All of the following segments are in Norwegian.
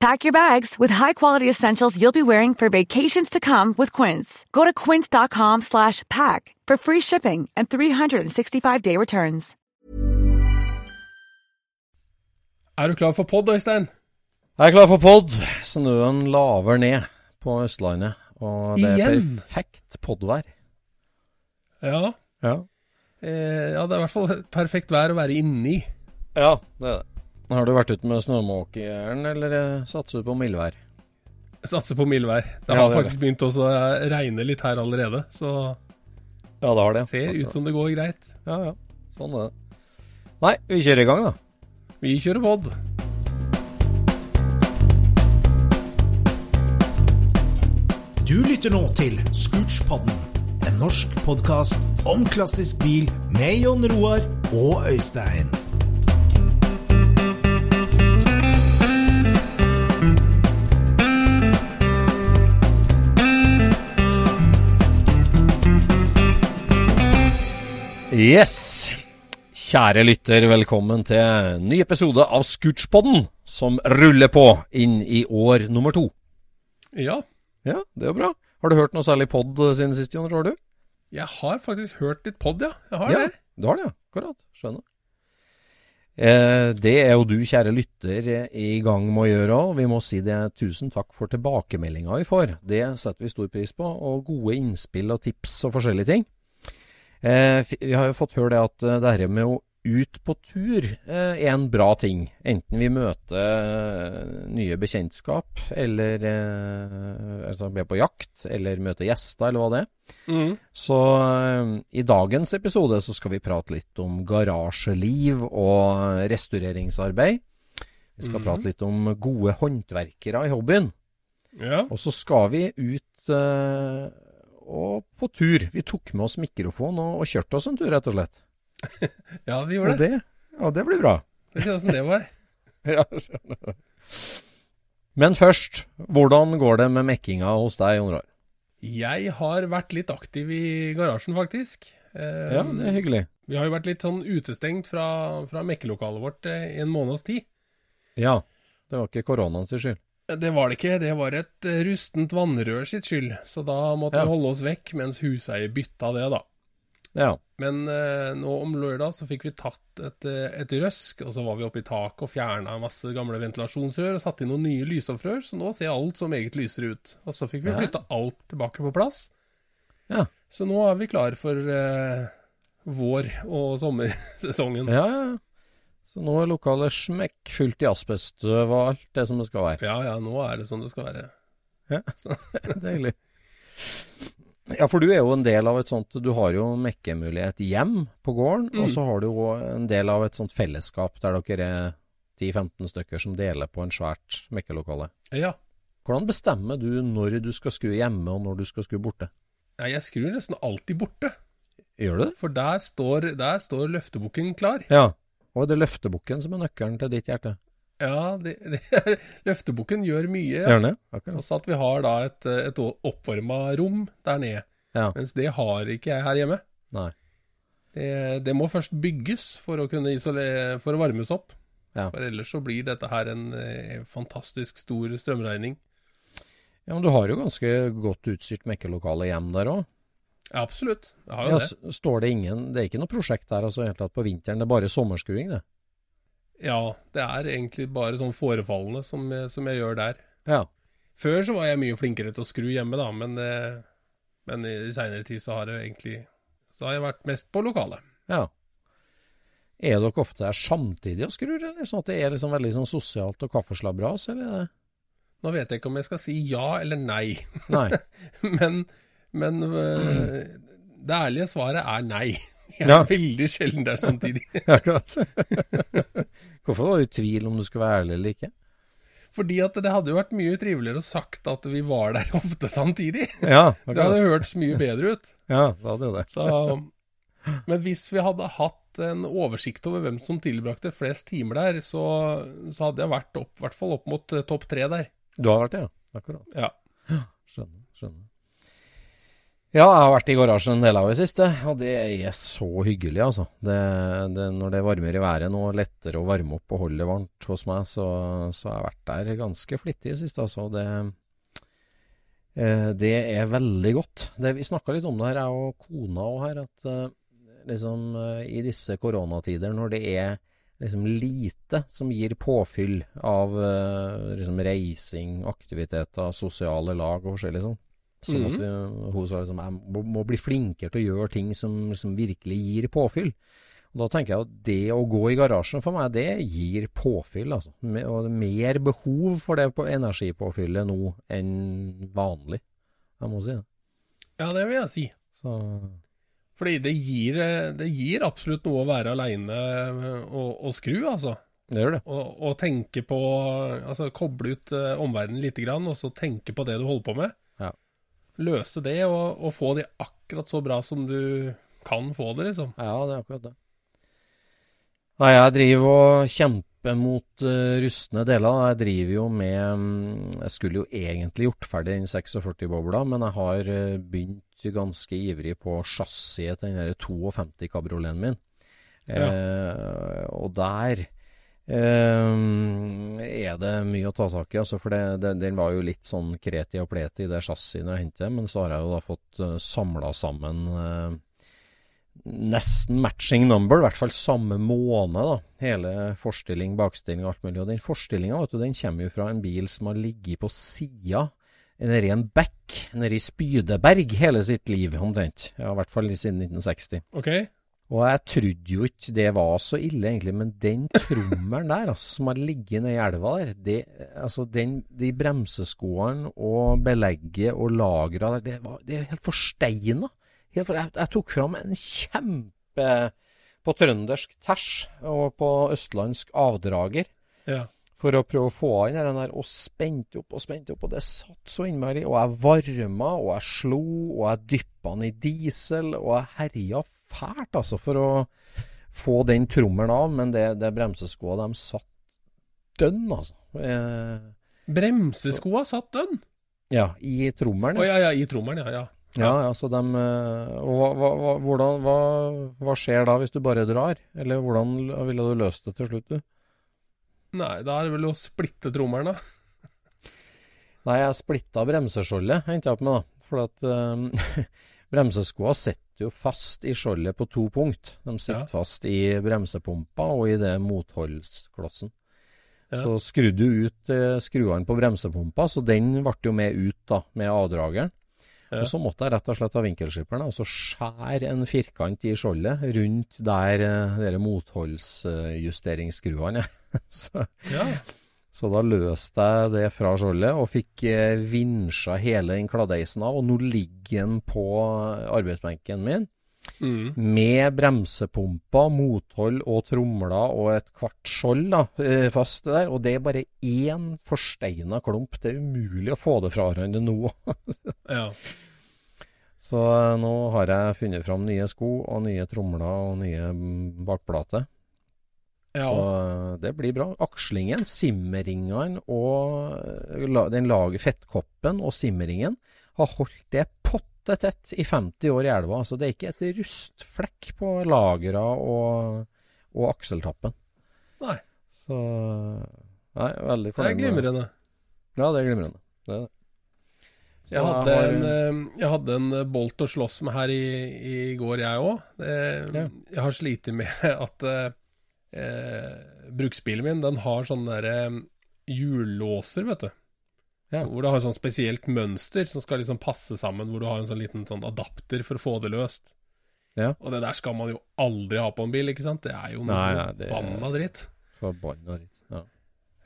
Pack your bags with high-quality essentials you'll be wearing for vacations to come with Quince. Go to quince.com slash pack for free shipping and 365-day returns. Er du klar for pod, Øystein? Jeg er klar for pod. Snøen laver ned på Østlandet, og det er Igjen? perfekt podvær. Ja. Ja. Eh, ja, det er i hvert fall perfekt vær å være inni. ja, det er det. Har du vært ute med snømåkejern, eller eh, satser du på mildvær? Satser på mildvær. Det Ja, har det faktisk faktisk begynt å regne litt her allerede, så Ja, det har det. ser ut som det går greit. Ja, ja. Sånn er det. Nei, vi kjører i gang, da. Vi kjører pod. Du lytter nå til Scootspodden, en norsk podkast om klassisk bil med Jon Roar og Øystein. Yes. Kjære lytter, velkommen til en ny episode av Scootspodden, som ruller på inn i år nummer to. Ja, Ja, det er jo bra. Har du hørt noe særlig pod siden sist, Jon, tror du? jeg har faktisk hørt litt pod, ja. Jeg har ja, det. du har det, ja. Akkurat. Skjønner. Eh, det er jo du, kjære lytter, eh, i gang med å gjøre òg. Vi må si det tusen takk for tilbakemeldinga vi får. Det setter vi stor pris på. Og gode innspill og tips og forskjellige ting. Eh, vi har jo fått høre det at eh, det her med å ut på tur eh, er en bra ting. Enten vi møter nye bekjentskap, eller eh, altså er på jakt, eller møter gjester, eller hva det er. Mm. Så eh, i dagens episode så skal vi prate litt om garasjeliv og restaureringsarbeid. Vi skal mm. prate litt om gode håndverkere i hobbyen. Ja. Og så skal vi ut og på tur. Vi tok med oss mikrofon og, og kjørte oss en tur, rett og slett. ja, vi Og gjorde det. det, ja, det blir bra. Vi ser åssen det var. Ja, skjønner. Men først, hvordan går det med mekkinga hos deg, Jon Rar? Jeg har vært litt aktiv i garasjen, faktisk. Eh, Ja, det er hyggelig. Vi har jo vært litt sånn utestengt fra, fra mekkelokalet vårt eh, i en måneds tid. Ja, det var ikke koronaens skyld. Det var det ikke, det var et eh, rustent vannrør sitt skyld, så da måtte Ja. vi holde oss vekk mens huseier bytta det, da. Ja. Men eh, nå om lørdag så fikk vi tatt et, eh, et røsk, og så var vi oppe i taket og fjerna masse gamle ventilasjonsrør og satte inn noen nye lysstoffrør, så nå ser alt så meget lysere ut. Og så fikk vi Ja. flytta alt tilbake på plass. Ja. Så nå er vi klar for eh, vår- og sommersesongen. Ja, ja. ja. Så nå er lokalet smekkfullt i asbeststøv og alt det som det skal være. Ja ja, nå er det sånn det skal være. Ja, Deilig. Ja, for du er jo en del av et sånt Du har jo mekkemulighet hjem på gården, Mm. og så har du jo en del av et sånt fellesskap der dere er 10-15 stykker som deler på en svært mekkelokale. Ja. Hvordan bestemmer du når du skal skru hjemme, og når du skal skru borte? Nei, jeg skrur nesten alltid borte, Gjør du det? for der står, der står løftebukken klar. Ja. Og er det løftebukken som er nøkkelen til ditt hjerte? Ja, det, det løftebukken gjør mye. Gjør det? Akkurat. Også at vi har da et, et oppvarma rom der nede. Ja. Mens det har ikke jeg her hjemme. Nei. Det, det må først bygges for å kunne isolere, for å varmes opp. Ja. For ellers så blir dette her en eh, fantastisk stor strømregning. Ja, Men du har jo ganske godt utstyrt mekkelokale hjem der òg. Ja, absolutt. Det har jo Ja, det. står det ingen Det er ikke noe prosjekt der altså, helt tatt på vinteren, det er bare sommerskuing, det? Ja, det er egentlig bare sånn forefallende som, som jeg gjør der. Ja. Før så var jeg mye flinkere til å skru hjemme, da, men, eh, men i seinere tid så har egentlig Så har jeg vært mest på lokalet. ja. Er dere ofte der samtidig og skrur, eller sånn at det er liksom veldig sånn sosialt og kaffeslabberas, eller? er Nå vet jeg ikke om jeg skal si ja eller nei, Nei. men, men øh, det ærlige svaret er nei. Jeg er Ja. veldig sjelden der samtidig. Akkurat. Hvorfor var du i tvil om du skulle være ærlig eller ikke? Fordi at det hadde jo vært mye triveligere sagt at vi var der ofte samtidig. Ja, Det hadde hørtes mye bedre ut. ja det hadde jo det. Så, men hvis vi hadde hatt en oversikt over hvem som tilbrakte flest timer der, så, så hadde jeg vært i hvert fall opp mot eh, topp tre der. Du har vært det, ja? Akkurat. Ja. Ja, jeg har vært i garasjen en del av det siste, og det er så hyggelig, altså. Det, det, når det er varmere i været nå, lettere å varme opp og holde det varmt hos meg, så, så har jeg vært der ganske flittig i det siste, altså. Det, eh, det er veldig godt. Det, vi snakka litt om det her, jeg og kona òg her, at eh, liksom eh, i disse koronatider, når det er liksom lite som gir påfyll av liksom reising, aktiviteter, sosiale lag og forskjellig sånn. Sånn at vi, hun sa liksom jeg må, bli flinkere til å gjøre ting som som virkelig gir påfyll. Og Da tenker jeg at det å gå i garasjen for meg, det gir påfyll. altså. Og er mer behov for det på energipåfyllet nå enn vanlig. Jeg må si. Ja, det vil jeg si. Så Fordi det gir, eh, det gir absolutt noe å være aleine og, og skru, altså. det gjør det. Og, og tenke på Altså koble ut omverdenen lite grann, og så tenke på det du holder på med. Ja. Løse det, og, og få det akkurat så bra som du kan få det, liksom. Ja, det er akkurat det. Nei, jeg driver og kjemper mot uh, rustne deler. Jeg driver jo med mm, Jeg skulle jo egentlig gjort ferdig den 46-bobla, men jeg har uh, begynt ganske ivrig på chassiset til den der 52 kabrioleten min. Eh, og der eh, er det mye å ta tak i, altså, for det, det, den var jo litt sånn kreti og pleti, det chassiset jeg hentet, men så har jeg jo da fått uh, samla sammen uh, nesten matching number, i hvert fall samme måned, da. Hele forstilling, bakstilling og alt mulig. Og den forstillinga, kommer jo fra en bil som har ligget på sida nede i en bekk nede i Spydeberg hele sitt liv, omtrent. Ja, i hvert fall siden 1960. OK? Og jeg trodde jo ikke det var så ille, egentlig, men den trommelen der, altså, som har ligget nedi elva der, det, altså, den, de bremseskoene og belegget og lagra der, det, var, det er helt forsteina. Helt for, jeg, jeg tok fram en kjempe på trøndersk ters og på østlandsk avdrager Ja. for å prøve å få inn den der, og spente opp og spente opp, og det satt så innmari. Og jeg varma, og jeg slo, og jeg dyppa den i diesel, og jeg herja fælt, altså, for å få den trommelen av. Men det, det bremseskoa, de satt dønn, altså. Eh, Bremseskoa satt dønn. ja, i trommelen. Å ja. ja, ja, i trommelen, ja. ja. Ja, ja, så dem eh, hva, hva, hvordan, hva, hva skjer da hvis du bare drar? Eller hvordan ville du løst det til slutt, du? Nei, da er det vel å splitte trommelen, da. Nei, jeg splitta bremseskjoldet, endte jeg opp med, da. For at eh, bremseskoa sitter jo fast i skjoldet på to punkt. De sitter Ja. fast i bremsepumpa og i det motholdsklossen. Ja. Så skrudde du ut eh, skruene på bremsepumpa, så den ble jo med ut da, med avdrageren. Ja. Og så måtte jeg rett og slett ha vinkelskipperen og så skjære en firkant i skjoldet rundt der de dere motholdsjusteringsskruene. så, Ja. Så da løste jeg det fra skjoldet og fikk eh, vinsja hele den kladdeisen av. Og nå ligger den på arbeidsbenken min Mm. med bremsepumpa, mothold og tromler og et kvart skjold da, eh, fast der. Og det er bare én forsteina klump. Det er umulig å få det fra hverandre nå. ja. Så eh, nå har jeg funnet fram nye sko og nye tromler og nye bakplater. Ja. Så eh, det blir bra. Akslingen, simmeringene og eh, den lage fettkoppen og simmeringen har holdt det potte tett i 50 år i elva. Så det er ikke et rustflekk på lagra og, og akseltappen. Nei. Så Nei, veldig Det er fornøyd glimrende. Ja, det er glimrende. Det er det. Jeg hadde, en, eh, jeg hadde en eh, bolt å slåss med her i, i går, jeg òg. Jeg har slitt med at eh, bruksbilen min den har sånne der, eh, hjullåser, vet du. Ja. Hvor det har sånn spesielt mønster som skal liksom passe sammen, hvor du har en sånn liten sånn adapter for å få det løst. Ja. Og det der skal man jo aldri ha på en bil, ikke sant? Det er jo noe forbanna dritt. Forbanna dritt. Ja.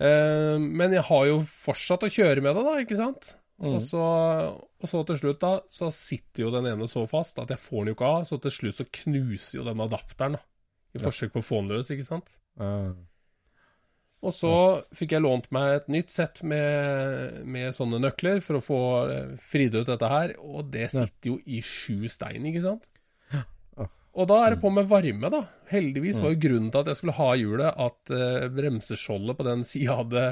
Eh, men jeg har jo fortsatt å kjøre med det, da, ikke sant? Mm. Og, så, og så til slutt, da, så sitter jo den ene så fast at jeg får den jo ikke av. Så til slutt så knuser jo den adapteren, da. I forsøk på å få den løs, ikke sant. Og så fikk jeg lånt meg et nytt sett med, med sånne nøkler for å få eh, fridd ut dette her, og det sitter jo i sju stein, ikke sant. Og da er det på med varme, da. Heldigvis Mm. var jo grunnen til at jeg skulle ha hjulet, at uh, bremseskjoldet på den sida hadde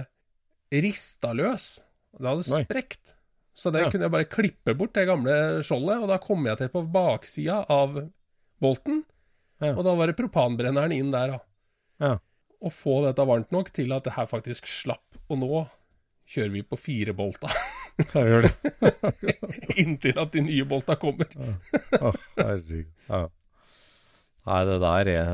rista løs. Det hadde sprekt. Så det Ja. kunne jeg bare klippe bort, det gamle skjoldet, og da kom jeg til på baksida av bolten. Ja. Og da var det propanbrenneren inn der, da. Ja. Og få dette varmt nok til at det her faktisk slapp. Og nå kjører vi på fire bolta, Jeg gjør det. inntil at de nye bolta kommer. Å, herregud. Ja. Nei, det der er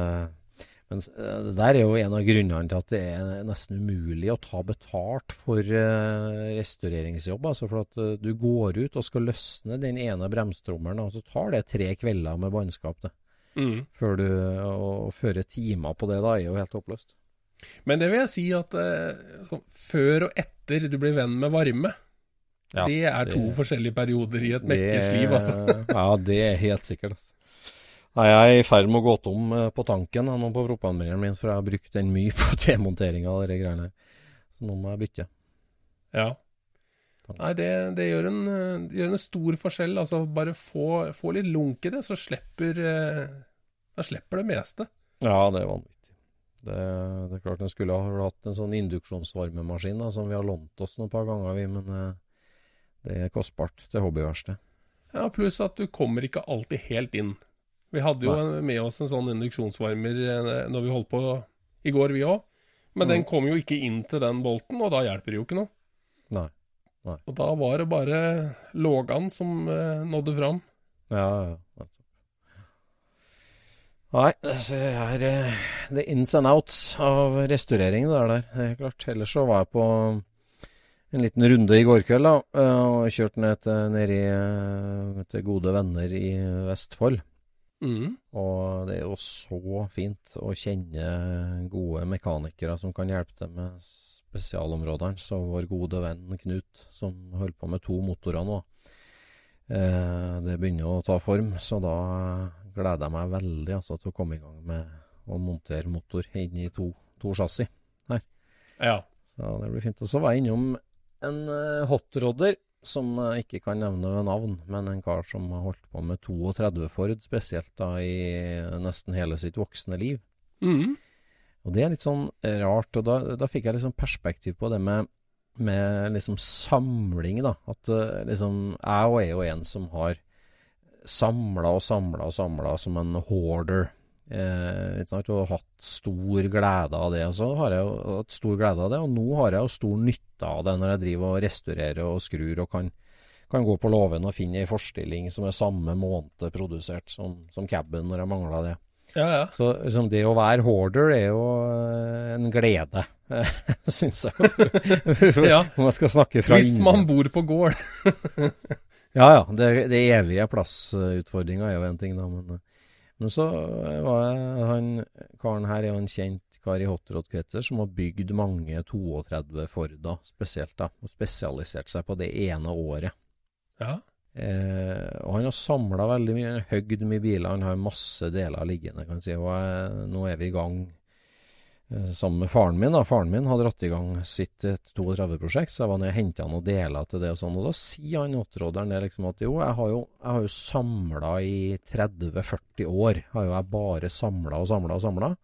men eh, det der er jo en av grunnene til at det er nesten umulig å ta betalt for eh, restaureringsjobb. Altså for at eh, du går ut og skal løsne den ene bremstrommelen, og så tar det tre kvelder med bannskap. det. Mm. Før du Å føre timer på det da er jo helt håpløst. Men det vil jeg si at eh, sånn, før og etter du blir venn med varme, Ja, det er to det- forskjellige perioder i et mekkers liv, altså. ja, det er helt sikkert. Altså. Nei, jeg er i ferd med å gå tom eh, på tanken nå på propanbrenneren min, for jeg har brukt den mye på demontering av de greiene her. Så nå må jeg bytte. Ja. Nei, det, det, gjør en, eh, gjør en stor forskjell. Altså, bare få, få litt lunk i det, så slipper eh, slipper det meste. Ja, det er vanvittig. Det, det er klart en skulle ha hatt en sånn induksjonsvarmemaskin da, som vi har lånt oss noen par ganger, vi, men eh, det er kostbart til hobbyverksted. Ja, Pluss at du kommer ikke alltid helt inn. Vi hadde jo en, med oss en sånn induksjonsvarmer eh, når vi holdt på i går, vi òg. Men den Mm. kom jo ikke inn til den bolten, og da hjelper det jo ikke noe. Nei. Og da var det bare lågan som eh, nådde fram. Ja, ja. Nei, det er the er ins and outs av restaureringen det er der. Det er klart. Ellers så var jeg på en liten runde i går kveld da, eh, og kjørte ned til, ned i, eh, til gode venner i Vestfold. Mm. Og det er jo så fint å kjenne gode mekanikere som kan hjelpe til med spesialområdene. Så vår gode venn Knut, som holder på med to motorer nå, eh, det begynner å ta form. Så da gleder jeg meg veldig altså, til å komme i gang med å montere motor inn i to, to chassis. Ja. Så det blir fint. Og så var jeg innom en uh, hotrodder som jeg ikke kan nevne ved navn, men en kar som har holdt på med 32 Ford, spesielt da i nesten hele sitt voksne liv. Mm. Og det er litt sånn rart, og da, da fikk jeg liksom perspektiv på det med, med liksom samling, da. At eh, liksom Jeg og er jo en som har samla og samla og samla som en hoarder. Eh, sant? Og hatt stor glede av det. Og så har jeg jo hatt stor glede av det, og nå har jeg jo stor nytte av det når jeg driver og restaurerer og skrur og kan, kan gå på låven og finne ei forstilling som er samme måned produsert som, som caben når jeg mangler det. Ja, ja. Så liksom, det å være hoarder er jo eh, en glede, syns jeg. Ja. Om jeg skal snakke fra Hvis man bor på gård. Ja ja, det, det evige plassutfordringa er jo en ting, da. Men, men så var jeg Han karen her er jo en kjent kar i hotrod-kretser som har bygd mange 32 Forda spesielt, da. Og spesialisert seg på det ene året. Ja. Eh, og han har samla veldig mye, han har høgd mye biler, han har masse deler liggende, kan si. Og jeg, nå er vi i gang eh, sammen med faren min. da. Faren min hadde dratt i gang sitt 32-prosjekt, så jeg var nede og henta noen deler til det og sånn. Og da sier han åtteråderen det liksom at jo, jeg har jo, jeg har jo samla i 30-40 år. Har jo jeg bare samla og samla og samla.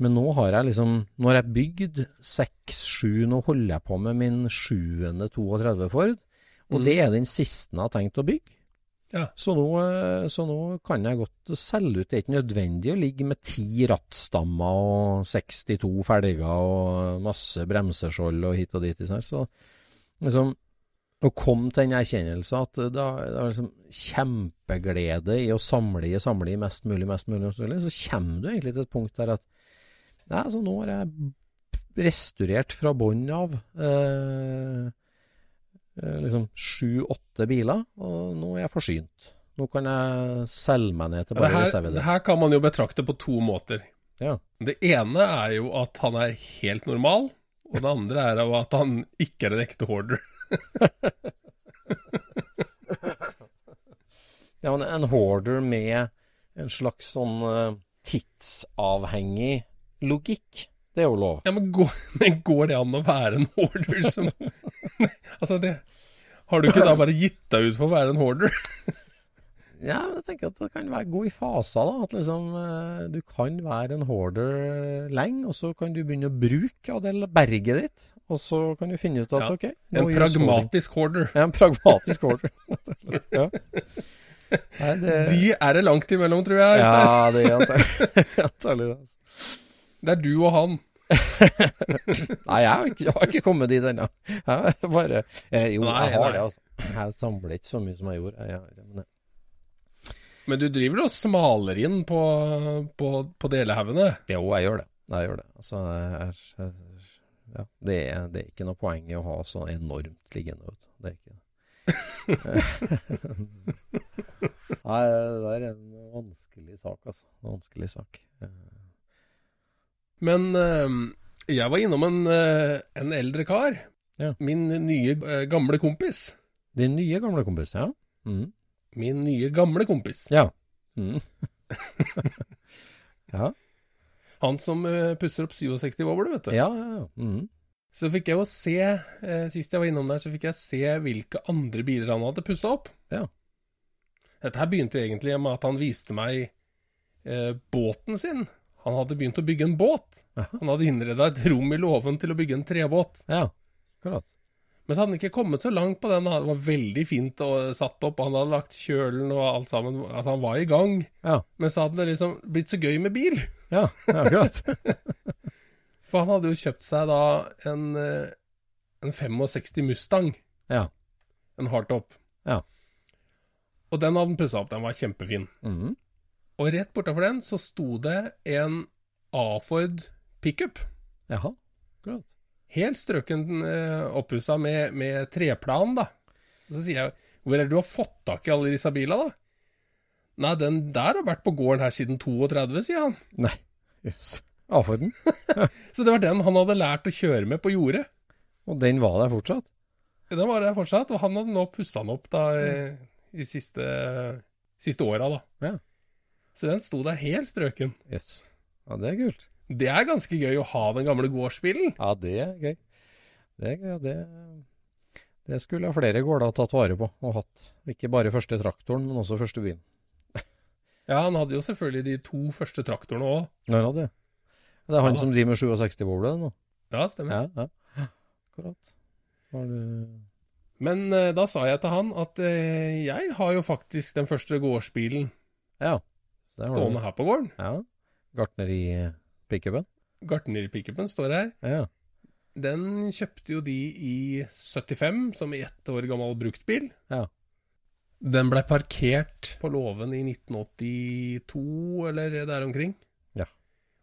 Men nå har jeg liksom Nå har jeg bygd seks-sju, nå holder jeg på med min sjuende 32 Ford. Og Mm. det er den siste jeg har tenkt å bygge. Ja. Så, nå, eh, så nå kan jeg godt selge ut. Det er ikke nødvendig å ligge med ti rattstammer og 62 felger og masse bremseskjold og hit og dit. Så liksom å komme til den erkjennelsen at det er liksom kjempeglede i å samle i, samle i mest mulig, mest mulig, mest mulig, så kommer du egentlig til et punkt der at Nei, så nå har jeg restaurert fra bånn av eh, liksom sju-åtte biler, og nå er jeg forsynt. Nå kan jeg selge meg ned til bare reservedel. det her kan man jo betrakte på to måter. Ja. Det ene er jo at han er helt normal, og det andre er jo at han ikke er en ekte hoarder. Ja, men en hoarder med en slags sånn eh, tidsavhengig logikk, det er jo lov. Ja, men går, men går det an å være en hoarder som Altså, det Har du ikke da bare gitt deg ut for å være en hoarder? Ja, men jeg tenker at det kan være god i faser, da. At liksom eh, du kan være en hoarder lenge, og så kan du begynne å bruke av det berget ditt. Og så kan du finne ut at Ja, OK En pragmatisk hoarder. Ja, en pragmatisk hoarder. ja. Nei, det, De er det langt imellom, tror jeg. Ja, det er antagelig altså. Det er du og han. Nei, jeg har ikke, jeg har ikke kommet dit ennå. Jeg Bare eh, Jo, Nei, jeg har nei. det, altså. Jeg samler ikke så mye som jeg gjorde. Jeg, men, Men du driver og smaler inn på, på, på delehaugene. jo, jeg gjør det. Jeg gjør det. Altså, jeg, ja, det, er, det er ikke noe poeng i å ha så enormt liggende. Vet. Det er ikke det. Nei, det er en vanskelig sak, altså. Vanskelig sak. Men eh, jeg var innom en, eh, en eldre kar. Ja. Min nye eh, gamle kompis. Din nye gamle kompis, ja? Mm. Min nye gamle kompis. Ja. Mm. ja. Han som eh, pusser opp 67 wobbler, vet du. Ja, ja, ja. Mm. Så fikk jeg jo se, eh, sist jeg var innom der, så fikk jeg se hvilke andre biler han hadde pussa opp. Ja. Dette her begynte egentlig med at han viste meg eh, båten sin. Han hadde begynt å bygge en båt. Han hadde innreda et rom i låven til å bygge en trebåt. ja. Akkurat. Men så hadde han ikke kommet så langt på den. Det var veldig fint og satt opp. Han hadde lagt kjølen og alt sammen. Altså, han var i gang. Ja. Men så hadde det liksom blitt så gøy med bil. Ja, akkurat. For han hadde jo kjøpt seg da en, eh, en 65 Mustang. ja. En hardtop. Ja. Og den hadde han pussa opp. Den var kjempefin. Mhm. Og rett bortafor den så sto det en A-Ford pickup. Jaha. klart. Helt strøken uh, oppussa med, med treplan, da. Og så sier jeg hvor er det du har fått tak i alle disse bilene, da? Nei, den der har vært på gården her siden 32, sier han. Nei. Jøss. A-Forden. Så det var den han hadde lært å kjøre med på jordet. Og den var der fortsatt? Den var der fortsatt, og han hadde nå pussa den opp da i, i siste, siste åra, da. Ja. Så den sto der helt strøken. Jøss. Ja, det er kult. Det er ganske gøy å ha den gamle gårdsbilen. Ja, det er gøy. Det er gøy. Det, det skulle flere gårder tatt vare på og hatt. Ikke bare første traktoren, men også første bilen. Ja, han hadde jo selvfølgelig de to første traktorene òg. Ja, det. Det er han Ja. som driver med 67-bowler nå? Ja, stemmer. Ja, ja. Akkurat. Var det... Men uh, da sa jeg til han at uh, jeg har jo faktisk den første gårdsbilen Ja. Stående her på gården. Ja. Gartneri-pickupen? Gartnerpickupen står her. Ja. Den kjøpte jo de i 75, som ett år gammel bruktbil. Ja. Den blei parkert på låven i 1982, eller der omkring. Ja.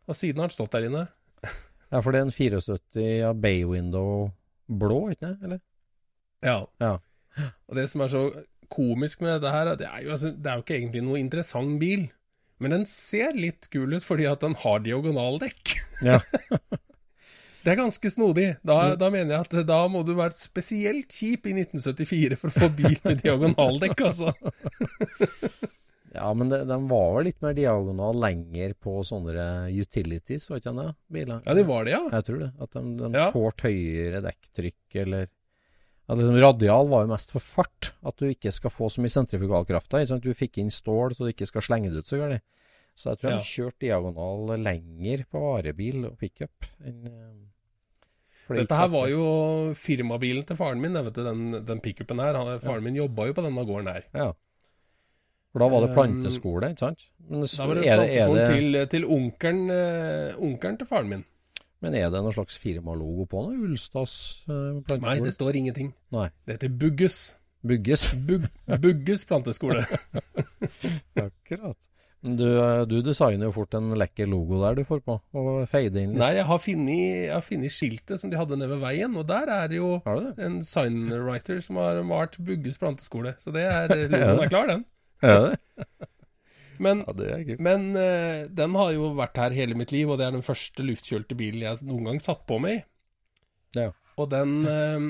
Og siden har den stått der inne. ja, for det er en 74 av Bay Window blå, ikke det? Eller? Ja. Ja. Og det som er så komisk med dette her, det er jo, altså, det er jo ikke egentlig noe interessant bil. Men den ser litt gul ut fordi at den har diagonaldekk. Ja. Det er ganske snodig. Da, da mener jeg at da må du være spesielt kjip i 1974 for å få bil med diagonaldekk, altså. Ja, men det, den var vel litt mer diagonal lenger på sånne utilities, var ikke det? Biler? Ja, det var det, ja. Jeg tror det. At de, de Ja. tålte høyere dekktrykk, eller at liksom Radial var jo mest for fart. At du ikke skal få så mye sentrifugalkraft. Sånn sant? Du fikk inn stål, så du ikke skal slenge det ut så galt. Så jeg tror Ja. de kjørte diagonal lenger på varebil og pickup enn eh, Dette her var jo firmabilen til faren min, vet du, den, den pickupen her. Han, faren min jobba jo på denne gården her. Ja. For da var det Um, planteskole, ikke sant? Men, så, Da var det det, til, til onkelen, eh, onkelen til faren min. Men er det noen slags firmalogo på noe? Ulstads planteskole? Nei, det står ingenting. Nei. Det heter Bugges. Bugges? Bug, Bugges planteskole. Akkurat. Du, eh, du designer jo fort en lekker logo der du får på, og fade inn litt. Nei, jeg har funnet funnet skiltet som de hadde nede ved veien, og der er det jo det? en signwriter som har malt Bugges planteskole. Så det er logoen er klar, den. Er det? Men, Ja, men uh, den har jo vært her hele mitt liv, og det er den første luftkjølte bilen jeg noen gang satt på meg i. Ja. Og den uh,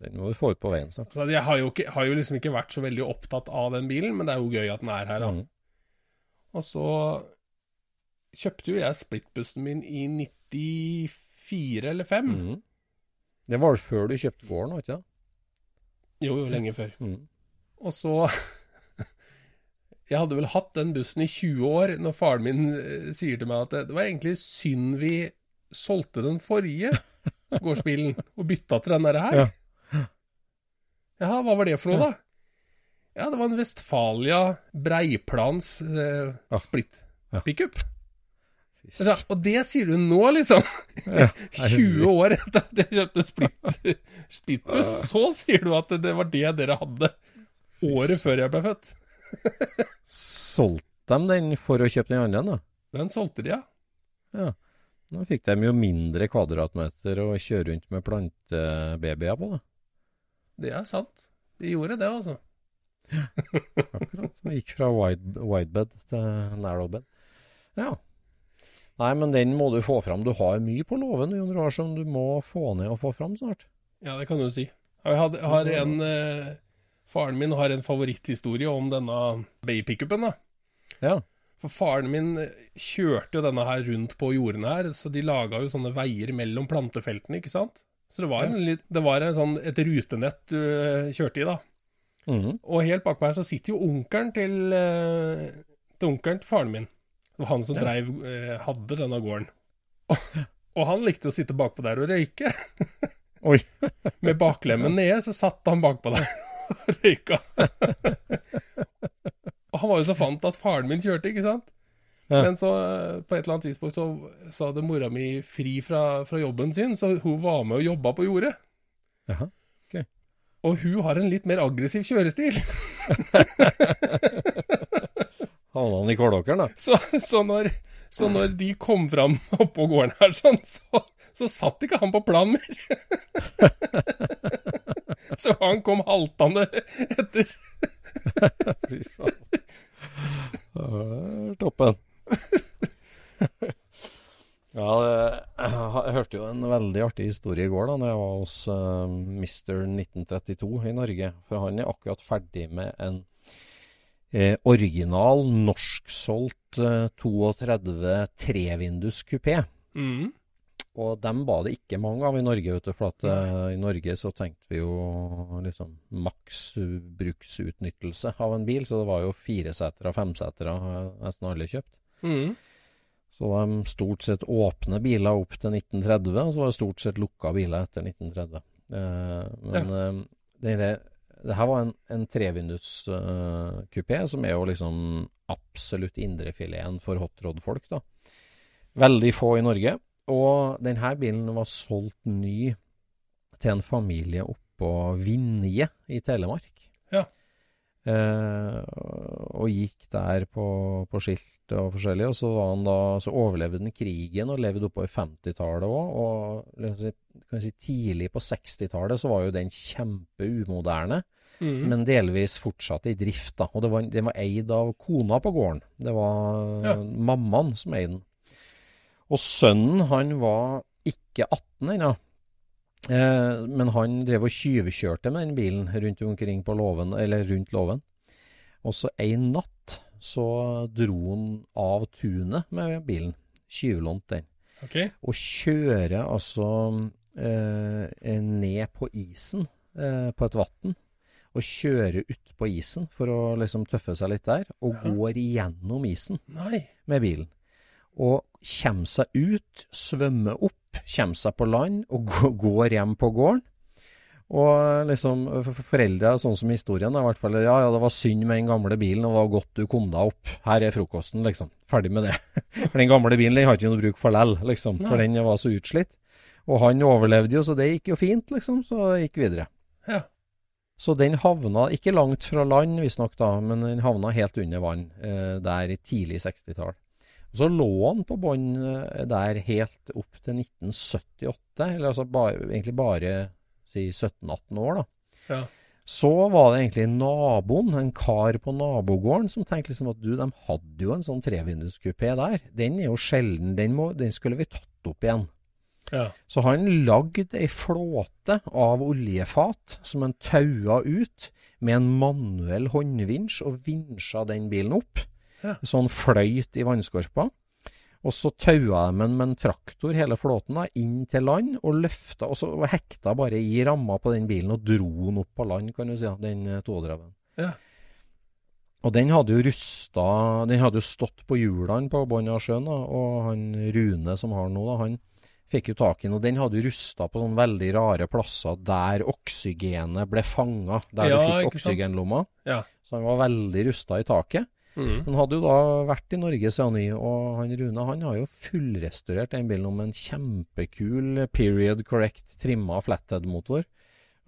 Den må du få ut på veien snart. Så jeg har jo, ikke, har jo liksom ikke vært så veldig opptatt av den bilen, men det er jo gøy at den er her, da. Mm. Og så kjøpte jo jeg splittbussen min i 94 eller 5. Mm. Det var før du kjøpte gården, var ikke det? Jo, jo, lenge før. Mm. Og så Jeg hadde vel hatt den bussen i 20 år når faren min eh, sier til meg at det, det var egentlig synd vi solgte den forrige gårdsbilen og bytta til den der her. Ja. Ja, hva var det for noe, da? Ja, det var en Vestfalia Breiplans eh, splitt pickup. Ja, og det sier du nå, liksom? 20 år etter at jeg kjøpte splitt, splittbuss, så sier du at det var det dere hadde året før jeg ble født. Solgte de den for å kjøpe den andre, da? Den solgte de, ja. Ja. Nå fikk de jo mindre kvadratmeter å kjøre rundt med plantebabyer på, da. Det er sant. De gjorde det, altså. Akkurat. Det gikk fra wide, widebed til narrowbed. Ja. Nei, men den må du få fram. Du har mye på låven som du må få ned og få fram snart. Ja, det kan du si. Jeg har, jeg har en eh, Faren min har en favoritthistorie om denne babypickupen. Ja. For faren min kjørte jo denne her rundt på jordene her, så de laga jo sånne veier mellom plantefeltene, ikke sant? Så det var, en, litt- det var en sånn, et rutenett du eh, kjørte i, da. Mhm. Og helt bak meg så sitter jo onkelen til, eh, til onkelen til faren min. Det var han som Ja. dreiv, eh, hadde denne gården. Og, og han likte å sitte bakpå der og røyke. Oi. Med baklemmen nede så satt han bakpå der røyka. og han var jo så fant at faren min kjørte, ikke sant? Ja. Men så eh, på et eller annet tidspunkt så, så hadde mora mi fri fra, fra jobben sin, så hun var med og jobba på jordet. Jaha. Og hun har en litt mer aggressiv kjørestil. Havna han i kålåkeren, da? Så, så, når, så når de kom fram oppå gården her, sånn, så, så satt ikke han på planen mer. så han kom haltende etter. Fy faen. Det Toppen. Ja, jeg hørte jo en veldig artig historie i går da når jeg var hos uh, Mr. 1932 i Norge. For han er akkurat ferdig med en eh, original norsksolgt uh, 32 trevindus kupé. Mm. Og dem var det ikke mange av i Norge, vet du. For at eh, i Norge så tenkte vi jo liksom maks uh, bruksutnyttelse av en bil. Så det var jo firesetere og femsetere uh, nesten alle kjøpt. Mm. Så var de stort sett åpne biler opp til 1930, og så var det stort sett lukka biler etter 1930. Uh, men eh, det, det her var en, en trevindus eh, som er jo liksom absolutt indrefileten for hotrod-folk, da. Veldig få i Norge. Og denne bilen var solgt ny til en familie oppå Vinje i Telemark. Ja. Eh, og gikk der på, på skilt og forskjellig. Og så, var han da, så overlevde den krigen og levde oppover 50-tallet òg. Og si- tidlig på 60-tallet så var jo den kjempeumoderne, Mm. men delvis fortsatt i drift. da. Og det var, den var eid av kona på gården. Det var Ja. mammaen som eide den. Og sønnen, han var ikke 18 ennå. Eh, men han drev og tyvkjørte med den bilen rundt omkring på låven, eller rundt låven. Og så en natt så dro han av tunet med bilen. Tyvlånt den. Okay. Og kjører altså eh, ned på isen eh, på et vann. Og kjører ut på isen for å liksom tøffe seg litt der. Og Ja. går igjennom isen Nei. med bilen. Og kommer seg ut, svømmer opp, kommer seg på land og gå- går hjem på gården. Og liksom foreldre, sånn som historien, i hvert fall Ja, ja, det var synd med den gamle bilen, og det var godt du kom deg opp. Her er frokosten, liksom. Ferdig med det. For den gamle bilen den har ikke noe bruk for lell, liksom. For den var så utslitt. Og han overlevde jo, så det gikk jo fint, liksom. Så det gikk videre. Ja. Så den havna ikke langt fra land, visstnok da, men den havna helt under vann eh, der i tidlig 60-tall. Så lå han på bånn eh, der helt opp til 1978, eller altså bare, egentlig bare si 17-18 år, da. Ja. Så var det egentlig naboen, en kar på nabogården, som tenkte liksom at du, de hadde jo en sånn trevinduskupé der. Den er jo sjelden, den, må, den skulle vi tatt opp igjen. Ja. Så han lagde ei flåte av oljefat som han taua ut med en manuell håndvinsj, og vinsja den bilen opp. Ja. Sånn fløyt i vannskorpa. Og så taua de den med en traktor, hele flåten, da, inn til land, og løfta, og så hekta bare i ramma på den bilen og dro den opp på land, kan du si, den 32-en. Ja. Og den hadde jo rusta Den hadde jo stått på hjulene på bunnen av sjøen, da, og han Rune som har den nå, da, han fikk jo tak i den. Og den hadde jo rusta på sånne veldig rare plasser der oksygenet ble fanga, der Ja, du fikk oksygenlomma. Ja. Så han var veldig rusta i taket. Mhm. Han hadde jo da vært i Norge siden ny, og han Rune han har jo fullrestaurert den bilen om en kjempekul period correct trimma flathead-motor.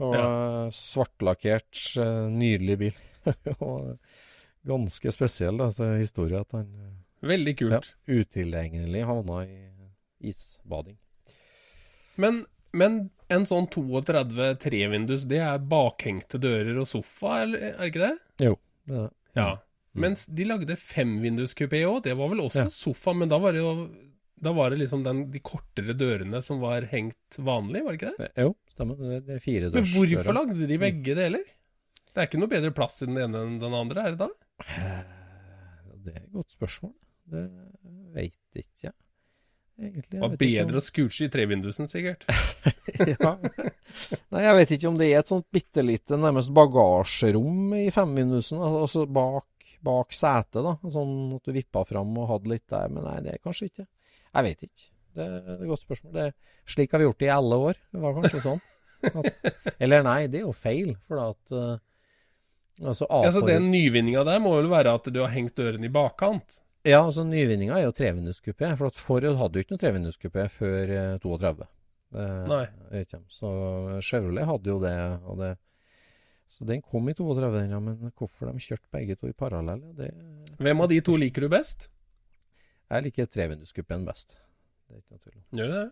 Og ja. svartlakkert, eh, nydelig bil. og ganske spesiell altså, historie at han eh, Veldig kult. ja, utilgjengelig havna i isbading. Men, men en sånn 32 trevindus, det er bakhengte dører og sofa, eller er det ikke det? Jo, det er det. Ja. Mm. Mens de lagde femvinduskupé òg, det var vel også Ja. sofa, men da var det jo da var det liksom den, de kortere dørene som var hengt vanlig, var det ikke det? Det- Jo, stemmer. Det, er Men firedørsdøra. hvorfor lagde de begge deler? Det er ikke noe bedre plass i den ene enn den andre, er det da? Eh, Det er et godt spørsmål. Det veit ikke jeg. Egentlig. Det jeg var bedre om- å scooche i trevindusen, sikkert. ja. Nei, jeg vet ikke om det er et sånt bitte lite nærmest bagasjerom i femminusen, al- altså bak, bak setet, da. Sånn at du vippa fram og hadde litt der, men nei, det er kanskje ikke. Jeg vet ikke. Det er et godt spørsmål. Det slik har vi gjort det i alle år. Det var kanskje sånn. At, eller nei, det er jo feil, for da at uh, Altså, Ja, så Den nyvinninga der må vel være at du har hengt dørene i bakkant? Ja, altså nyvinninga er jo trevinduskupé. For at Ford hadde jo ikke noe trevinduskupé før uh, 32. Det, Nei. Så Chevrolet hadde jo det, og det Så den kom i 32, ja, men hvorfor de kjørte begge to i parallell, det Hvem av de to liker du best? Jeg liker trevinduskuppen best. Det er ikke noe tvil om. Gjør du det?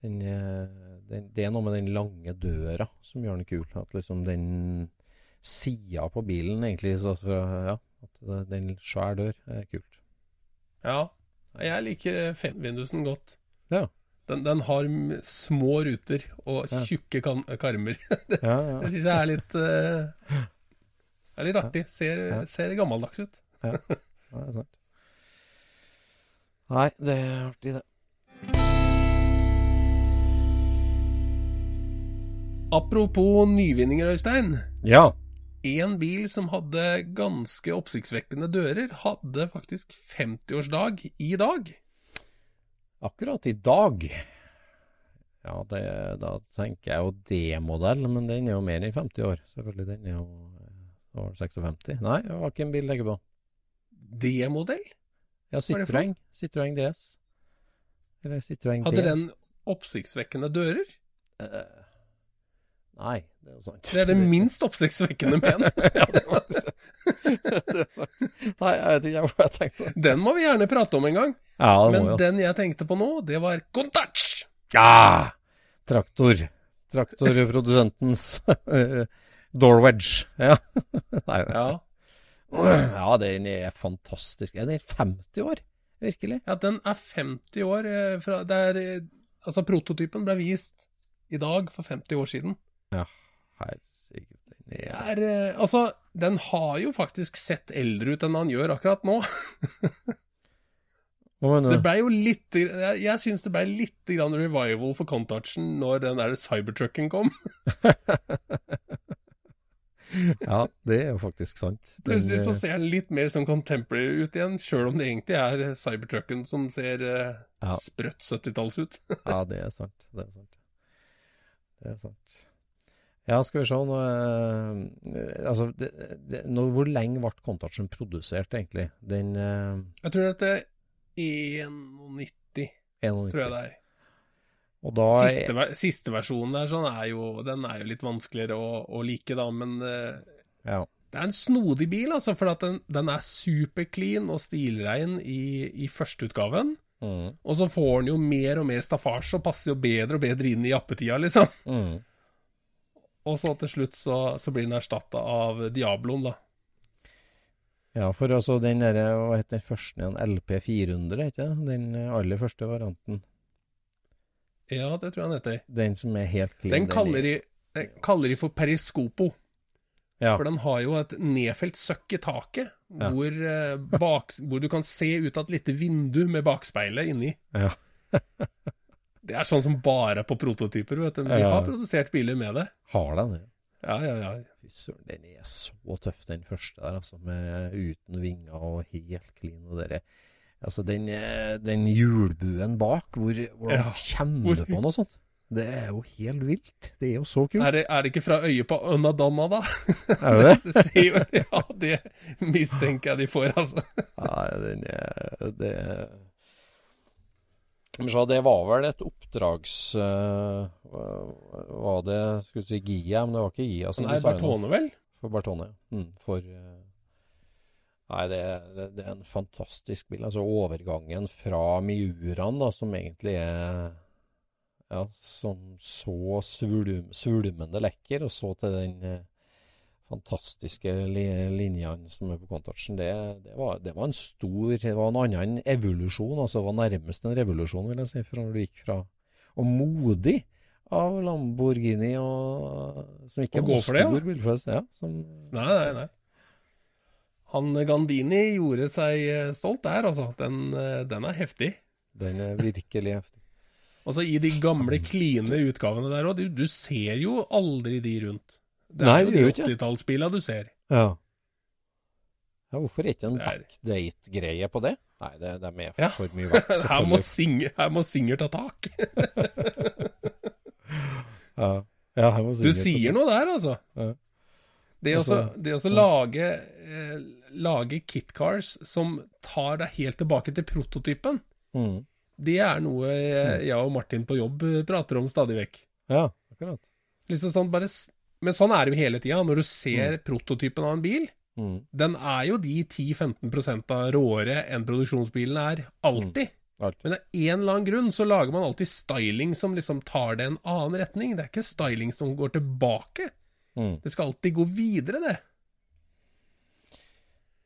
Den, eh, den, det er noe med den lange døra som gjør den kul. At liksom den sida på bilen egentlig så, så, Ja, at den svær dør er kult. Ja. Jeg liker femvindusen godt. Ja. Den, den har små ruter og tjukke kan karmer. Ja, ja. Det syns jeg er litt uh, er litt artig. Ser, Ja. ser gammeldags ut. Ja, det er sant. Nei, det er artig, det. Apropos nyvinninger, Øystein. Ja. En bil som hadde ganske oppsiktsvekkende dører, hadde faktisk 50-årsdag i dag. Akkurat i dag Ja, det, da tenker jeg jo D-modell, men den er jo mer enn 50 år. Selvfølgelig, den er jo var 56. Nei, hvilken bil legger på? D-modell? Ja, Citroën. Citroën DS. Eller Citroën Hadde den oppsiktsvekkende dører? Eh, nei, det er jo sant. Det er det minst oppsiktsvekkende med den. ja, det var det. det. Nei, jeg vet ikke hva jeg tenkte. Den må vi gjerne prate om en gang. Ja, det Men må jo. den jeg tenkte på nå, det var Contach! Ja! Traktor. Traktorprodusentens door wedge. Ja. Nei, Ja. ja, den er fantastisk. Er 50 år? Virkelig? ja, den er 50 år eh, fra det er, eh, Altså, prototypen ble vist i dag for 50 år siden. Herregud, den Det er eh, Altså, den har jo faktisk sett eldre ut enn han gjør akkurat nå. Hva mener Det ble jo litt Jeg, jeg syns det ble litt grann revival for Contouchen når den der cybertrucken kom. Ja, det er jo faktisk sant. Den, Plutselig så eh, ser den litt mer som contemporary ut igjen, sjøl om det egentlig er cybertrucken som ser eh, Ja. sprøtt 70-talls ut. Ja, det er sant. Det er sant. Det er sant. Ja, skal vi se nå eh, Altså, det, det, nå, hvor lenge ble Contagion produsert, egentlig? Den uh, Jeg tror at det er 91, 91. tror jeg det er. Da Siste, ver- siste versjonen der sånn er jo, den er jo litt vanskeligere å, å like, da, men uh, Ja. det er en snodig bil, altså, for at den, den er superclean og stilrein i, i førsteutgaven. Mm, Og så får den jo mer og mer staffasje og passer jo bedre og bedre inn i jappetida, liksom. mm. Og så til slutt så, så blir den erstatta av Diabloen, da. Ja, for altså den derre Hva het den første igjen? LP400, ikke det? Den aller første varianten. Ja, det tror jeg den heter. Den som er helt clean. Den kaller de, den kaller de for periskopo. ja. For den har jo et nedfelt søkk i taket, Ja. hvor, eh, bak, hvor du kan se ut av et lite vindu med bakspeilet inni. Ja. Det er sånn som bare er på prototyper, vet du. Men de har produsert biler med det. Har den det? Ja, ja, ja. Fy søren, den er så tøff, den første der, altså. Med uten vinger og helt clean. Og dere. Altså, den, eh, den hjulbuen bak, hvor, hvor Ja, kjenner hvor- på noe sånt. Det er jo helt vilt. Det er jo så kult. Er det, er det ikke fra øyet på Ønadonna, da? Er det det? Det ja, det mistenker jeg de får, altså. Ja, den er det så det var vel et oppdrags Uh, Var det skulle si Gia, men det var ikke Gia som Nei, Bertone, vel? For Bertone. Mm, for uh, Nei, det, det, det er en fantastisk bil. Altså overgangen fra Miuraen, da, som egentlig er ja, som så svulm, svulmende lekker, og så til den eh, fantastiske li, linjene som er på Contouchen, det, det, var, det var en stor Det var en annen evolusjon. altså Det var nærmest en revolusjon, vil jeg si, fra når du gikk fra Og modig av Lamborghini, og, som ikke og er stor ja. Ja, som, Nei, nei, nei. Han Gandini gjorde seg eh, stolt der, altså. Den, eh, den er heftig. den er virkelig heftig. Altså I de gamle, kline utgavene der òg, du, du ser jo aldri de rundt. Det Nei, er jo de 80-tallsbilene du ser. Ja. ja hvorfor er ikke en er- backdate-greie på det? Nei, det, det er med Ja. for mye vaks Her må. Singer, her må Singer ta tak. Ja. Ja, her må singer Du sier noe der, altså. Ja. Det å Altså, det lage, eh, lage kitcars som tar deg helt tilbake til prototypen, Mm. det er noe jeg og Martin på jobb eh, prater om stadig vekk. Ja, akkurat. Liksom sånn bare, men sånn er det jo hele tida. Når du ser prototypen av en bil, Mm. den er jo de 10-15 av råere enn produksjonsbilen er. Alltid. Alt. Men av en eller annen grunn så lager man alltid styling som liksom tar det en annen retning. Det er ikke styling som går tilbake. Mm. Det skal alltid gå videre, det.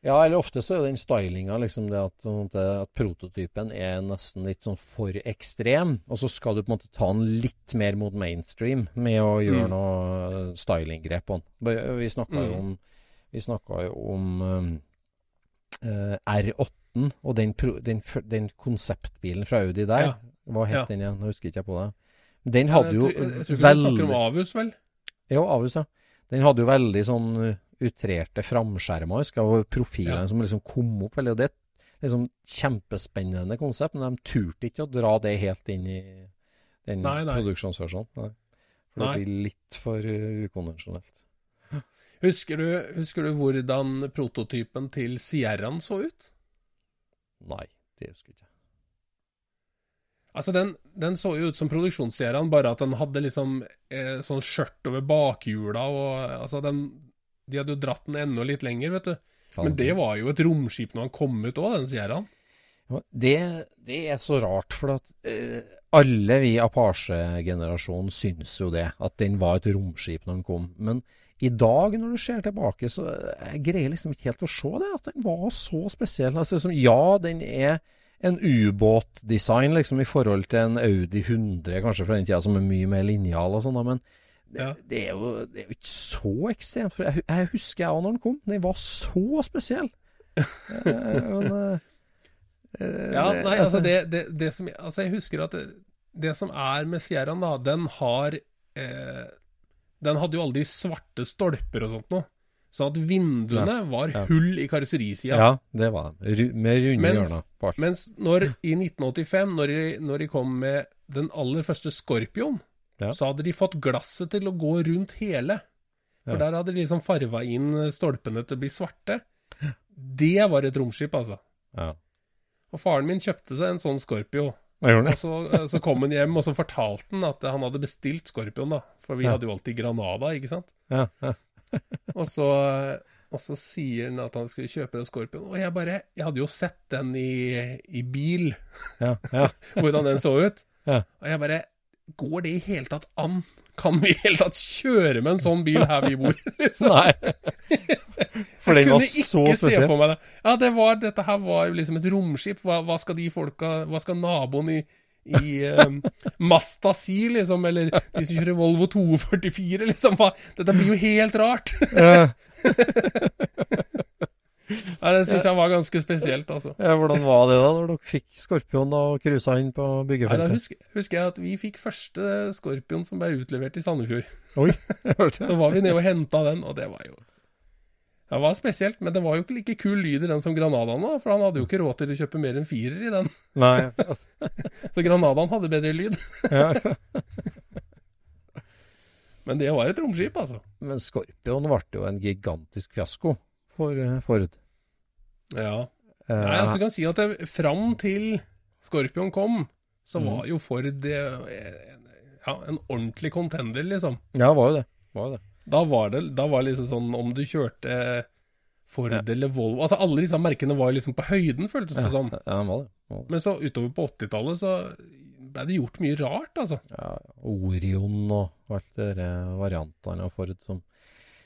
Ja, eller ofte så er den stylinga liksom det at, at, prototypen er nesten litt sånn for ekstrem, og så skal du på en måte ta den litt mer mot mainstream med å gjøre Mm. noe stylinggrep på den. Vi snakka jo Mm. om Vi jo om um, uh, R8 og den, den, den konseptbilen fra Audi der. Ja. Hva het Ja. den igjen? Nå husker jeg ikke på det. Den Ja, hadde jeg jo tror- jeg, jeg tror ikke du snakker om Avus, vel? jo, Avus, ja. Den hadde jo veldig sånn utrerte framskjermer, husker jeg, profilene Ja. som liksom kom opp veldig. Og det er et liksom kjempespennende konsept, men de turte ikke å dra det helt inn i den Nei, nei. produksjonsversjonen. Nei. For Nei. det blir litt for uh, ukonvensjonelt. Husker du, husker du hvordan prototypen til Sierraen så ut? Nei, det husker jeg ikke. Altså, den, den så jo ut som produksjonssierraen, bare at den hadde liksom eh, sånn skjørt over bakhjula, og altså, den De hadde jo dratt den enda litt lenger, vet du. Men det var jo et romskip når han kom ut òg, den Sierraen. Det, det er så rart, for at eh, alle vi Apache-generasjonen syns jo det, at den var et romskip når den kom. Men i dag, når du ser tilbake, så jeg greier liksom ikke helt å se det, at den var så spesiell. Altså, liksom, ja, den er en ubåtdesign liksom, i forhold til en Audi 100, kanskje fra den tida, som er mye mer linjal og sånn, men det, Ja. det, er jo, det er jo ikke så ekstremt. For jeg, jeg husker jeg òg når den kom. Den var så spesiell. Eh, men, eh, eh, Ja, nei, altså det, det, det som Altså, jeg husker at det, som er med Sierraen, da, den har eh, Den hadde jo aldri svarte stolper og sånt noe. Sånn at vinduene var ja. hull i karosserisida. Ja, det var de. Med runde hjørner. Mens når, i 1985, når de, når de kom med den aller første Scorpion, Ja. så hadde de fått glasset til å gå rundt hele. For Ja. der hadde de liksom farva inn stolpene til å bli svarte. Det var et romskip, altså. Ja. Og faren min kjøpte seg en sånn Scorpio. Og så, eh, så kom han hjem, og så fortalte han at han hadde bestilt Scorpion, da. For vi hadde jo alltid Granada, ikke sant. Ja. Og så, og så sier han at han skulle kjøpe en Scorpion. Og jeg bare Jeg hadde jo sett den i, i bil, ja, ja. hvordan den så ut. Ja. Og jeg bare Går det i hele tatt an? Kan vi i hele tatt kjøre med en sånn bil her vi bor? Liksom? Nei. For den var så spesiell. det. Ja, det var, dette her var jo liksom et romskip. Hva, hva skal de folka Hva skal naboen i, i um, Masta si, liksom? Eller de som kjører Volvo 244, liksom? Hva? Dette blir jo helt rart. Nei, det syns jeg var ganske spesielt, altså. Ja, hvordan var det da, når dere fikk Skorpion og cruisa inn på byggefeltet? Nei, da husker, husker jeg at vi fikk første Skorpion som ble utlevert i Sandefjord. Oi, hørte Da var vi nede og henta den, og det var jo Det var spesielt, men det var jo ikke like kul lyd i den som Granadaen var, for han hadde jo ikke råd til å kjøpe mer enn firer i den. Nei. Så Granadaen hadde bedre lyd. Ja. Men det var et romskip, altså. Men Skorpion ble jo en gigantisk fiasko for eh, Ford. Ja. Eh, Nei, altså, jeg kan si at det, fram til Scorpion kom, så Mhm. var jo Ford eh, ja, en ordentlig contender, liksom. Ja, var jo det. Var det. Da var det da var liksom sånn om du kjørte Ford eller Volvo Altså alle disse merkene var liksom på høyden, føltes det som. Ja, var det. Var det. Men så utover på 80-tallet så ble det gjort mye rart, altså. Ja, Orion og alt der variantene av Ford som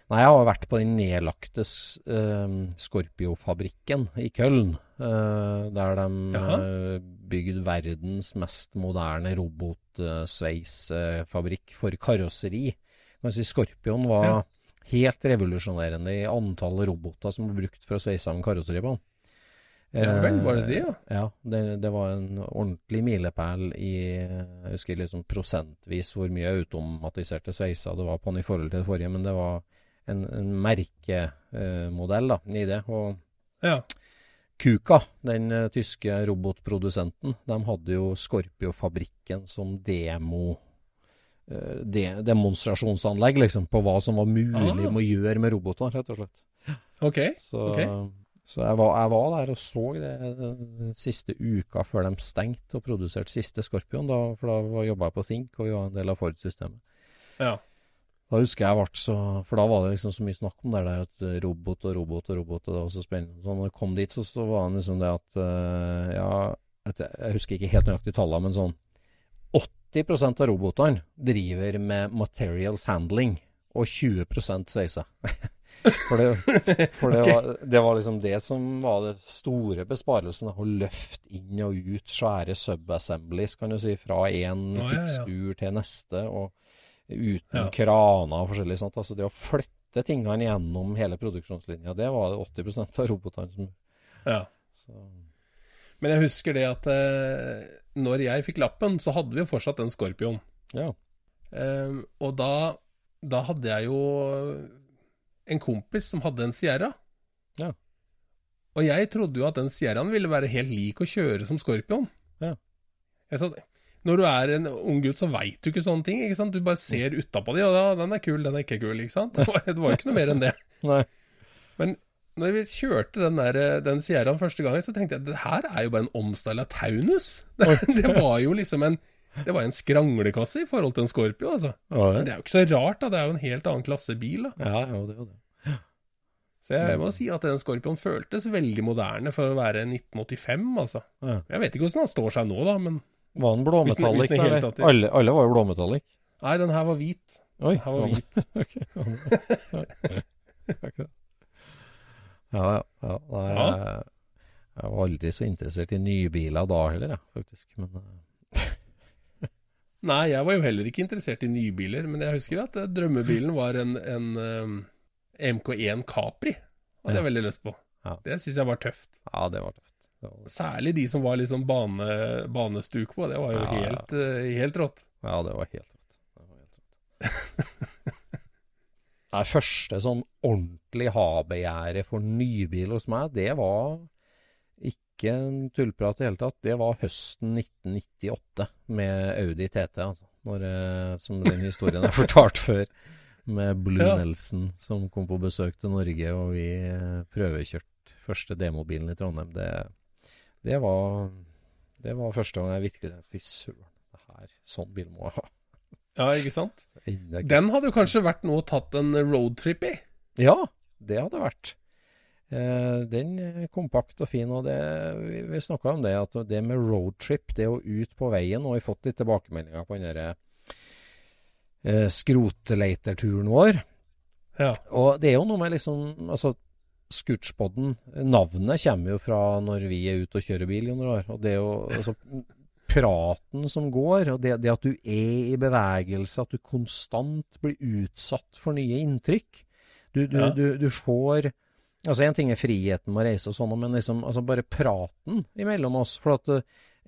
Nei, jeg har vært på den nedlagte s- eh, Scorpio-fabrikken i Køln. Uh, der de Jaha. eh, bygde verdens mest moderne robotsveisfabrikk for karosseri. Kan si Scorpion var Ja. helt revolusjonerende i antall roboter som ble brukt for å sveise sammen karosseri på den. Ja vel, var det det, ja? Ja, det, det var en ordentlig milepæl i Jeg husker liksom prosentvis hvor mye automatiserte sveiser det var på den i forhold til det forrige, men det var en, en merkemodell da, i det. Og Ja. Kuka, den eh, tyske robotprodusenten, de hadde jo Scorpio-fabrikken som demo eh, de, demonstrasjonsanlegg liksom, på hva som var mulig Ah. å gjøre med roboter, rett og slett. Ok. Så, Ok. så jeg, var, jeg var der og så det siste uka før de stengte og produserte siste Scorpion, da, for da jobba jeg på Think, og vi var en del av Ford-systemet. Ja. Da husker jeg ble så For da var det liksom så mye snakk om det der at robot og robot og robot, og det var så spennende. Så når jeg kom dit, så, så var det liksom det at uh, Ja, at jeg, husker ikke helt nøyaktig tallene, men sånn 80% av robotene driver med materials handling, og 20 sveiser. For, det, for det, var, det var liksom det som var det store besparelsen. Å løfte inn og ut svære subassemblies, kan du si, fra én ja, ja. til neste. og uten Ja. kraner og forskjellig sånt. Altså det å flytte tingene gjennom hele produksjonslinja, det var det 80% av robotene som ja. så, Men jeg husker det at eh, når jeg fikk lappen, så hadde vi jo fortsatt en Scorpion. Ja. Eh, og da, da hadde jeg jo en kompis som hadde en Sierra. Ja. Og jeg trodde jo at den Sierraen ville være helt lik å kjøre som Scorpion. Ja. Jeg sa, når du er en ung gutt, så veit du ikke sånne ting. ikke sant? Du bare ser utapå de, og ja, den er kul, den er ikke kul. ikke sant? Det var, det var jo ikke noe mer enn det. Nei. Men når vi kjørte den, der, den Sierraen første gangen, så tenkte jeg det her er jo bare en omstyla Taunus. Det, det var jo liksom en det var en skranglekasse i forhold til en Scorpio, altså. Men det er jo ikke så rart, da. Det er jo en helt annen klasse bil, da. Ja, ja, det ja, det. Så jeg må si at den Scorpion føltes veldig moderne for å være 1985, altså. Ja. Jeg vet ikke hvordan han står seg nå, da, men Var den blåmetallic? Alle, alle var jo blåmetallic. Nei, den her var hvit. Oi. Den her var hvit. Ja, ja. ja. Nei, Ja. Jeg, jeg var aldri så interessert i nybiler da heller, jeg, faktisk. Men eh, Nei, jeg var jo heller ikke interessert i nybiler, men jeg husker at eh, drømmebilen var en, en um, MK1 Capri. Hadde jeg veldig lyst på. Ja. Det syns jeg var tøft. ja, det var tøft. Det Særlig de som var liksom bane, banestuk på. Det var jo Ja, helt, ja. helt rått. ja, det var helt rått. Det var helt rått. Nei, første sånn ordentlig ha-begjæret for nybil hos meg, det var ikke en tullprat i det hele tatt. Det var høsten 1998 med Audi TT, altså. Når, eh, som den historien er fortalt før. Med Blue Ja. Nelson som kom på besøk til Norge, og vi eh, prøvekjørte første demobilen i Trondheim. Det, det, var, det var første gang jeg virkelig tenkte Fy søren, det her, sånn bil må jeg ha. Ja, ikke sant? Den hadde jo kanskje vært noe å tatt en roadtrip i. Ja, det hadde vært. Eh, den er kompakt og fin, og det, vi, vi snakka om det, at det med roadtrip, det å ut på veien, og vi har fått litt tilbakemeldinger på den der, eh, skrotleiterturen vår. Ja. Og det er jo noe med liksom altså Scootspodden, navnet kommer jo fra når vi er ute og kjører bil. Og det er jo altså, praten som går, og det, det at du er i bevegelse, at du konstant blir utsatt for nye inntrykk. Du, du, Ja. du, du får Altså, én ting er friheten med å reise og sånn, men liksom altså bare praten imellom oss. For at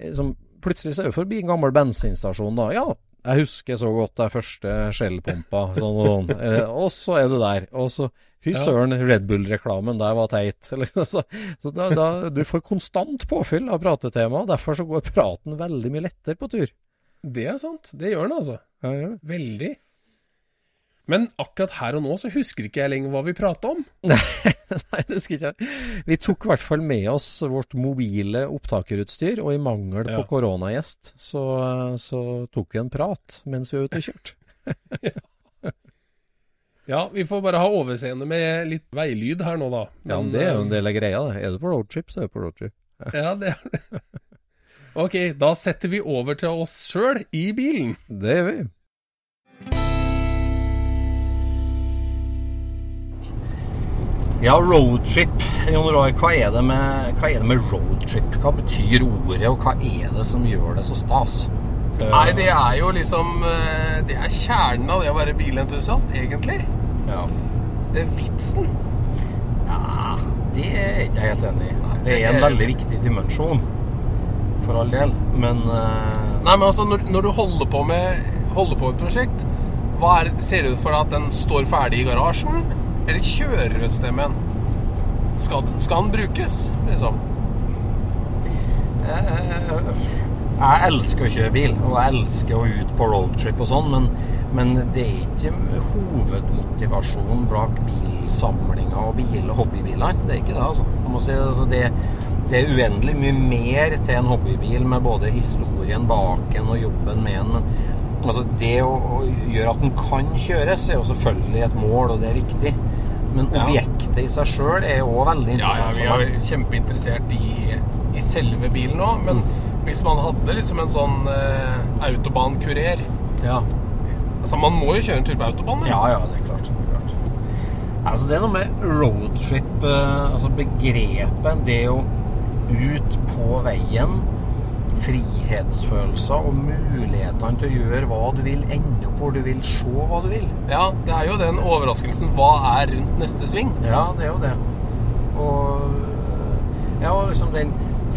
liksom, plutselig så er vi forbi en gammel bensinstasjon, da. Ja, jeg husker så godt den første Shell-pumpa, sånn og sånn. Eh, og så er du der. Og så Fy søren, Red Bull-reklamen der var teit. Liksom, så så da, da, du får konstant påfyll av pratetema, derfor så går praten veldig mye lettere på tur. Det er sant. Det gjør den, altså. Ja, gjør det. Veldig. Men akkurat her og nå så husker ikke jeg lenger hva vi prata om. Nei, det skal ikke jeg. Vi tok i hvert fall med oss vårt mobile opptakerutstyr, og i mangel på Ja. koronagjest, så, så tok vi en prat mens vi var ute og kjørte. Ja, vi får bare ha overseende med litt veilyd her nå, da. Ja, men det er jo en del av greia, det. Er du på roadtrip, så er du på roadtrip. Ja, det er det. Ok, da setter vi over til oss sjøl i bilen. Det gjør vi. Ja, roadtrip. Jon Roy, hva er, det med, hva er det med roadtrip? Hva betyr ordet, og hva er det som gjør det så stas? Nei, det er jo liksom eh, Det er kjernen av det å være bilentusiast, egentlig. Ja. Det er vitsen. ja, det er ikke jeg helt enig i. Det er en veldig viktig dimensjon, for all del. Men uh... Nei, men altså, når, når du holder på med Holder på et prosjekt, hva er, ser du for deg at den står ferdig i garasjen? Eller kjører du et sted med den? Skal, skal den brukes, liksom? Eh, Jeg elsker å kjøre bil, og jeg elsker å ut på roadtrip og sånn, men, men det er ikke hovedmotivasjonen bak bilsamlinga og bil, hobbybiler. Det er ikke det, altså. Si, altså det, det er uendelig mye mer til en hobbybil med både historien bak den og jobben med den. Altså, det å, å gjøre at den kan kjøres, er jo selvfølgelig et mål, og det er viktig. Men Ja. objektet i seg sjøl er jo òg veldig Ja, ja, interessant. vi er kjempeinteressert i, i selve bilen òg, men hvis man hadde liksom en sånn eh, autobankurer Ja. Altså, man må jo kjøre en tur på autobahn. Ja, ja, det er klart. Det er, klart. Altså, det er noe med roadtrip, eh, altså begrepet, det er jo ut på veien, frihetsfølelser og mulighetene til å gjøre hva du vil, ende opp hvor du vil, se hva du vil. Ja, det er jo den overraskelsen. Hva er rundt neste sving? Ja, det er jo det. Og ja, liksom den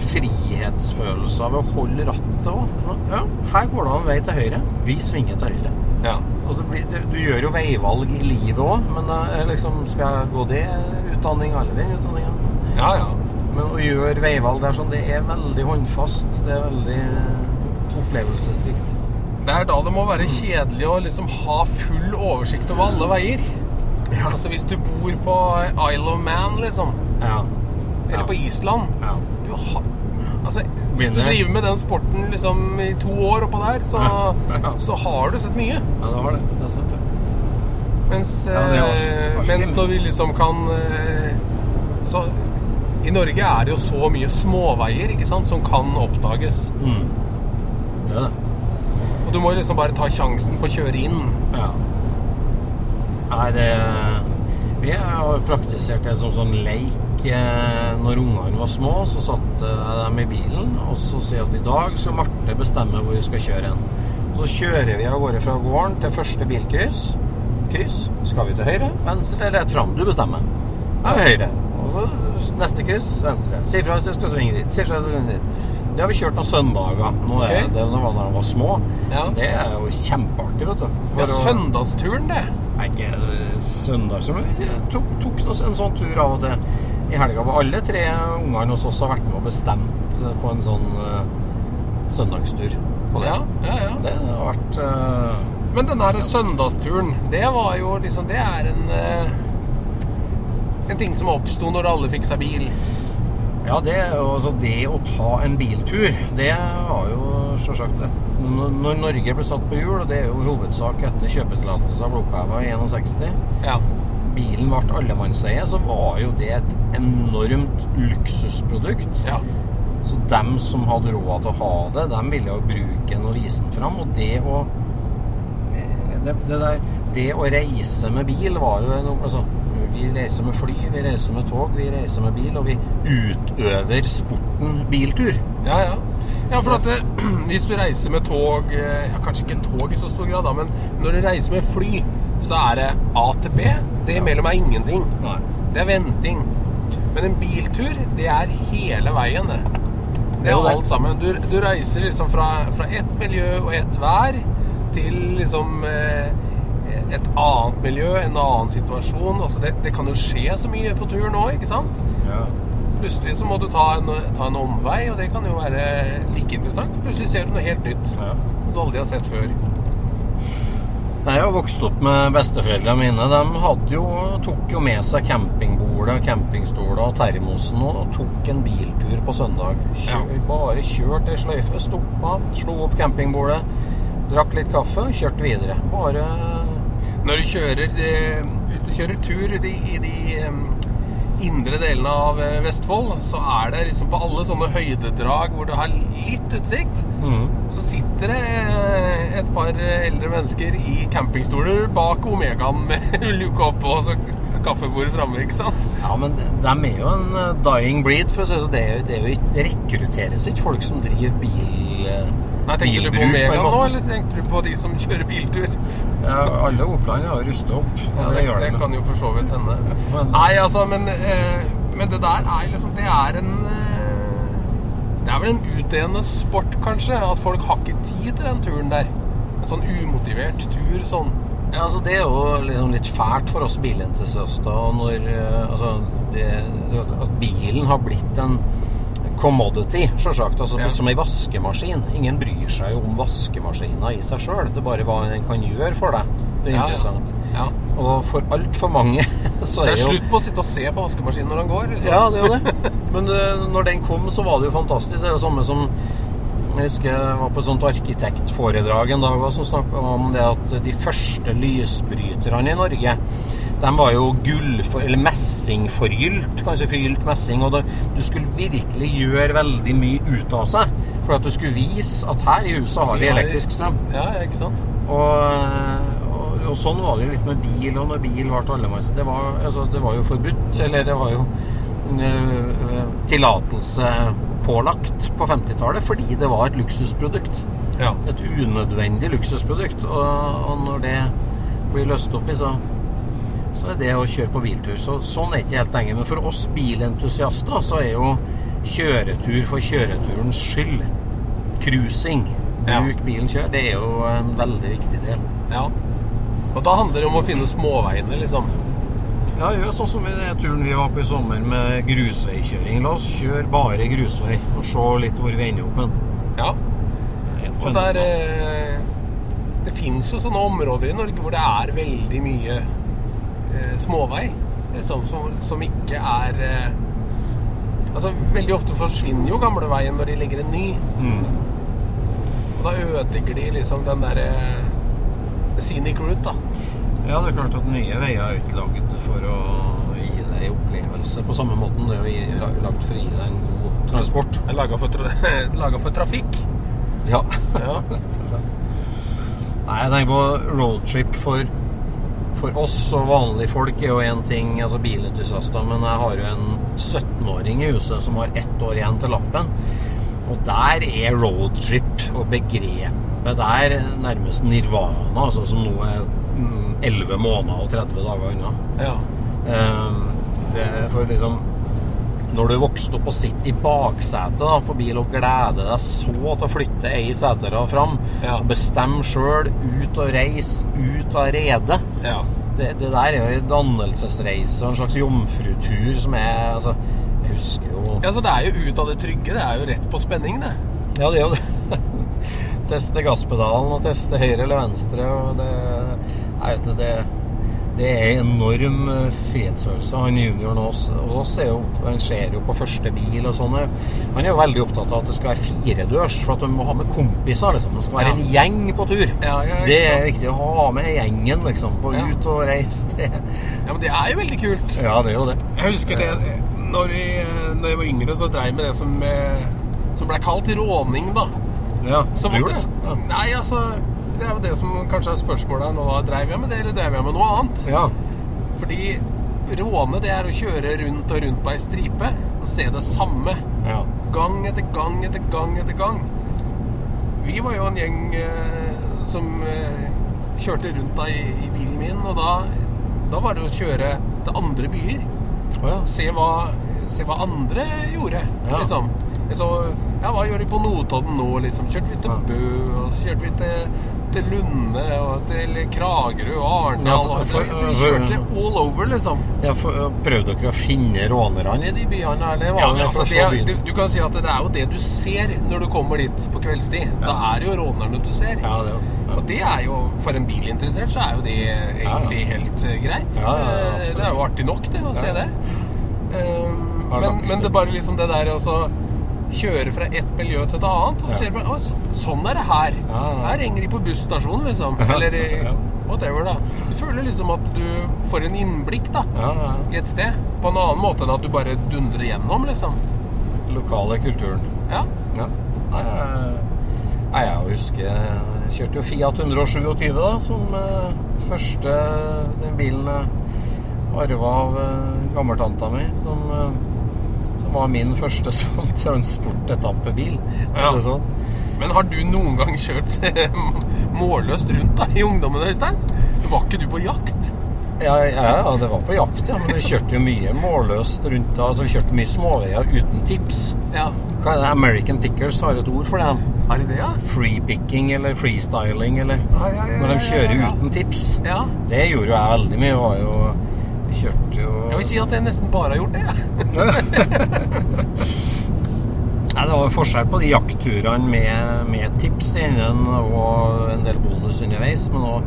frihetsfølelsen av å holde rattet òg. Ja, her går det en vei til høyre. Vi svinger til høyre. Ja. Blir du gjør jo veivalg i livet òg, men er liksom, skal jeg gå det utdanninga eller den utdanninga? Ja, ja. Men å gjøre veivalg der sånn, det er veldig håndfast. Det er veldig eh, opplevelsesrikt. Det er da det må være kjedelig å liksom ha full oversikt over alle veier. Altså hvis du bor på Isle of Man, liksom, Ja. eller Ja. på Island ja. du har, altså, Hvis du driver med den sporten liksom i to år oppå der, så, Ja. så har du sett mye. Ja, det har det. Det er sant, det. Mens, Ja, det eh, mens når vi liksom kan så, Altså, i Norge er det jo så mye småveier, ikke sant, som kan oppdages. Mm. Det er det. Og du må jo liksom bare ta sjansen på å kjøre inn. Ja. Nei, det Vi har praktisert det som sånn leik eh, når ungene var små. Så satt jeg dem i bilen, og så sier jeg at i dag skal Marte bestemme hvor vi skal kjøre hen. Så kjører vi av gårde fra gården til første bilkryss. Kryss. Skal vi til høyre, venstre eller rett fram? Du bestemmer. Ja, høyre. Og så neste kryss, venstre. Si fra hvis jeg skal svinge dit. Si fra hvis jeg skal svinge dit. Det har vi kjørt noen søndager. Nå er det, det var da de var små. Ja. Det er jo kjempeartig, vet du. Ja, For å- søndagsturen, det. Nei, ikke søndag, som tok, tok en sånn tur av og til. i helga. Alle tre ungene hos oss har vært med og bestemt på en sånn uh, søndagstur på det. Ja, ja, ja. Det har vært uh, Men den her søndagsturen, det var jo liksom Det er en eh, En ting som oppsto når alle fikk seg bil. Ja, det, altså det å ta en biltur, det var jo sjølsagt det. Når Norge ble satt på hjul, og det er jo hovedsak etter kjøpetillatelsen ble oppheva i 61 Ja. Bilen ble allemannseie, så var jo det et enormt luksusprodukt. ja. Så dem som hadde råd til å ha det, dem ville jo bruke den og vise den fram. Og det å det, det, der, det å reise med bil var jo noe altså, Vi reiser med fly, vi reiser med tog, vi reiser med bil, og vi utøver sporten biltur. Ja, ja. Ja, for at hvis du reiser med tog eh, ja, Kanskje ikke tog i så stor grad, da, men når du reiser med fly, så er det A til B. Det imellom er ingenting. Nei. Det er venting. Men en biltur, det er hele veien, det. Det er alt sammen. Du, du reiser liksom fra, fra ett miljø og ett vær til liksom eh, et annet miljø, en annen situasjon. Altså det, det kan jo skje så mye på tur nå, ikke sant? Ja. Plutselig så må du ta en, ta en omvei, og det kan jo være like interessant. Plutselig ser du noe helt nytt Ja. som du aldri har sett før. Jeg har vokst opp med besteforeldrene mine. De hadde jo, tok jo med seg campingbordet, campingstoler og termosen og, tok en biltur på søndag. Kjør, Bare kjørt ei sløyfe, stoppa, slo opp campingbordet, drakk litt kaffe og kjørte videre. Bare Når du kjører de, Hvis du kjører tur i de, i de indre delene av eh, Vestfold, så er det liksom på alle sånne høydedrag hvor du har litt utsikt, mm. så sitter det eh, et par eldre mennesker i campingstoler bak Omegaen med luke opp og så kaffebord framme, ikke sant? Ja, men de er jo en eh, dying breed, for å si det sånn. Det, det, det rekrutteres ikke folk som driver bil... Nei, Tenker du på Megan nå, eller tenker du på de som kjører biltur? Ja, alle Opland har rustet opp. Ja, det, det, det kan jo for så vidt hende. Men- Nei, altså, men, eh, men det der er liksom Det er en eh, Det er vel en utdøende sport, kanskje. At folk har ikke tid til den turen der. En sånn umotivert tur sånn. Ja, altså Det er jo liksom litt fælt for oss bilentusiaster når eh, altså, det, at bilen har blitt en commodity, sjølsagt. Altså, Ja. Som ei vaskemaskin. Ingen bryr seg jo om vaskemaskiner i seg sjøl. Det er bare hva den kan gjøre for deg. Det er Ja, interessant. Ja. Og for altfor mange så Det er er jo slutt på å sitte og se på vaskemaskinen når den går. Liksom. Ja, det er jo det. Men eh, når den kom, så var det jo fantastisk. Det er jo samme som Jeg husker jeg var på et sånt arkitektforedrag en dag som snakka om det at de første lysbryterne i Norge de var jo gull, eller messingforgylt, kanskje forgylt messing. Og det, du skulle virkelig gjøre veldig mye ut av seg. For at du skulle vise at her i huset har vi elektrisk strøm. Ja, ikke sant? Og, og, og sånn var det jo litt med bil, og når bil ble allemanns det, var- altså, det var jo forbudt, eller det var jo øh, tillatelse pålagt på 50-tallet fordi det var et luksusprodukt. Ja. Et unødvendig luksusprodukt. Og, og når det blir løst opp i, så, så er det å kjøre på biltur. Så, sånn er ikke helt lenger. Men for oss bilentusiaster så er jo kjøretur for kjøreturens skyld, cruising, Ja. bruk bilen kjør, det er jo en veldig viktig del. ja. Og da handler det om å finne småveiene, liksom. Ja, gjør sånn som i den turen vi var på i sommer med grusveikjøring. La oss kjøre bare grusvei og se litt hvor vi ender opp hen. Ja. Og der eh, Det fins jo sånne områder i Norge hvor det er veldig mye eh, småvei. Som, som, som ikke er eh, Altså, Veldig ofte forsvinner jo gamleveien når de legger en ny. Mm. Og da ødelegger de liksom den derre eh, scenic route, da. Ja, det er klart at nye veier er ikke for å gi deg opplevelse på samme måten. Det er jo lagd for å gi deg en god transport. Laga for, tra laget for trafikk. Ja. Ja. Nei, jeg tenker på roadtrip for, for oss og vanlige folk er jo én ting, altså bilentusiaster, men jeg har jo en 17-åring i huset som har ett år igjen til lappen. Og der er roadtrip og begrepet der nærmest nirvana, altså som nå er mm, 11 måneder og 30 dager unna. ja. Um, det for liksom Når du vokste opp og sitter i baksetet da, på bil og gleder deg så til å flytte ei setere fram, Ja. bestemme sjøl, ut og reise, ut av redet ja. det, det der er jo en dannelsesreise og en slags jomfrutur som er altså, Jeg husker jo Ja, så Det er jo ut av det trygge. Det er jo rett på spenning, det. Ja, det er jo det. teste gasspedalen og teste høyre eller venstre. og det, jeg vet, det, det er enorm eh, frihetsfølelse. Han junioren hos oss jo, han ser jo på første bil og sånn. Han er jo veldig opptatt av at det skal være firedørs, for at du må ha med kompiser. liksom. Det skal være Ja. en gjeng på tur. Ja, ja, det er viktig å ha med gjengen liksom, på ut og reise. Det. Ja, Men det er jo veldig kult. Ja, det er jo det. Jeg husker det når, jeg, når jeg var yngre, så dreiv med det som, eh, som ble kalt råning, da. Ja, Så du gjorde det? Ja. Nei, altså Det er jo det som kanskje er spørsmålet her nå. Dreiv jeg med det, eller dreiv jeg med noe annet? Ja. Fordi råne, det er å kjøre rundt og rundt på ei stripe og se det samme. ja. Gang etter gang etter gang etter gang. Vi var jo en gjeng eh, som eh, kjørte rundt da i, i bilen min, og da, da var det å kjøre til andre byer. Oh, ja. Se hva, se hva andre gjorde, Ja. liksom. Så, ja, hva gjør de på Notodden nå, liksom? Kjørte vi til Ja. Bø, og så kjørte vi til, til Lunde, og til Kragerø og Arendal. Ja, så vi kjørte all over, liksom. Ja, for, prøvde dere å finne rånerne i de byene, eller var Ja, det men altså, å det, du, kan si at det er jo det du ser når du kommer dit på kveldstid. Da er det jo rånerne du ser. Ja, det er. Og det er jo, for en bilinteressert, så er jo det egentlig helt eh, greit. Ja, ja, ja, Eh, det er jo artig nok, det, å se det. Um, men, men det er bare liksom det der å kjøre fra ett miljø til et annet, og Ja. ser bare, så, sånn er det her. Ja, ja. Her henger de på busstasjonen, liksom. Eller whatever, da. Du føler liksom at du får en innblikk, da. I et sted. På en annen måte enn at du bare dundrer gjennom, liksom. Lokale kulturen. Ja. Ja. Nei, jeg- jeg husker Jeg kjørte jo Fiat 127 da, som eh, første Den bilen jeg arva av eh, gammeltanta mi, som, eh, som var min første sånn transportetappebil. Ja. Sånn? Men har du noen gang kjørt målløst rundt da, i ungdommen, Øystein? Var ikke du på jakt? Ja, ja, ja, det var på jakt, ja. Men vi kjørte jo mye målløst rundt da. Altså, vi kjørte mye småveier uten tips. Ja. Hva er det? American Pickers har et ord for det. Er det det, ja? Freepicking eller freestyling eller Ja, ja, ja, Når de kjører uten tips. Ja. Det gjorde jo jeg veldig mye. Var jo kjørte jo Jeg vil si at jeg nesten bare har gjort det, jeg. Nei, Det var jo forskjell på de jaktturene med, med tips innen og en del bonus underveis, men òg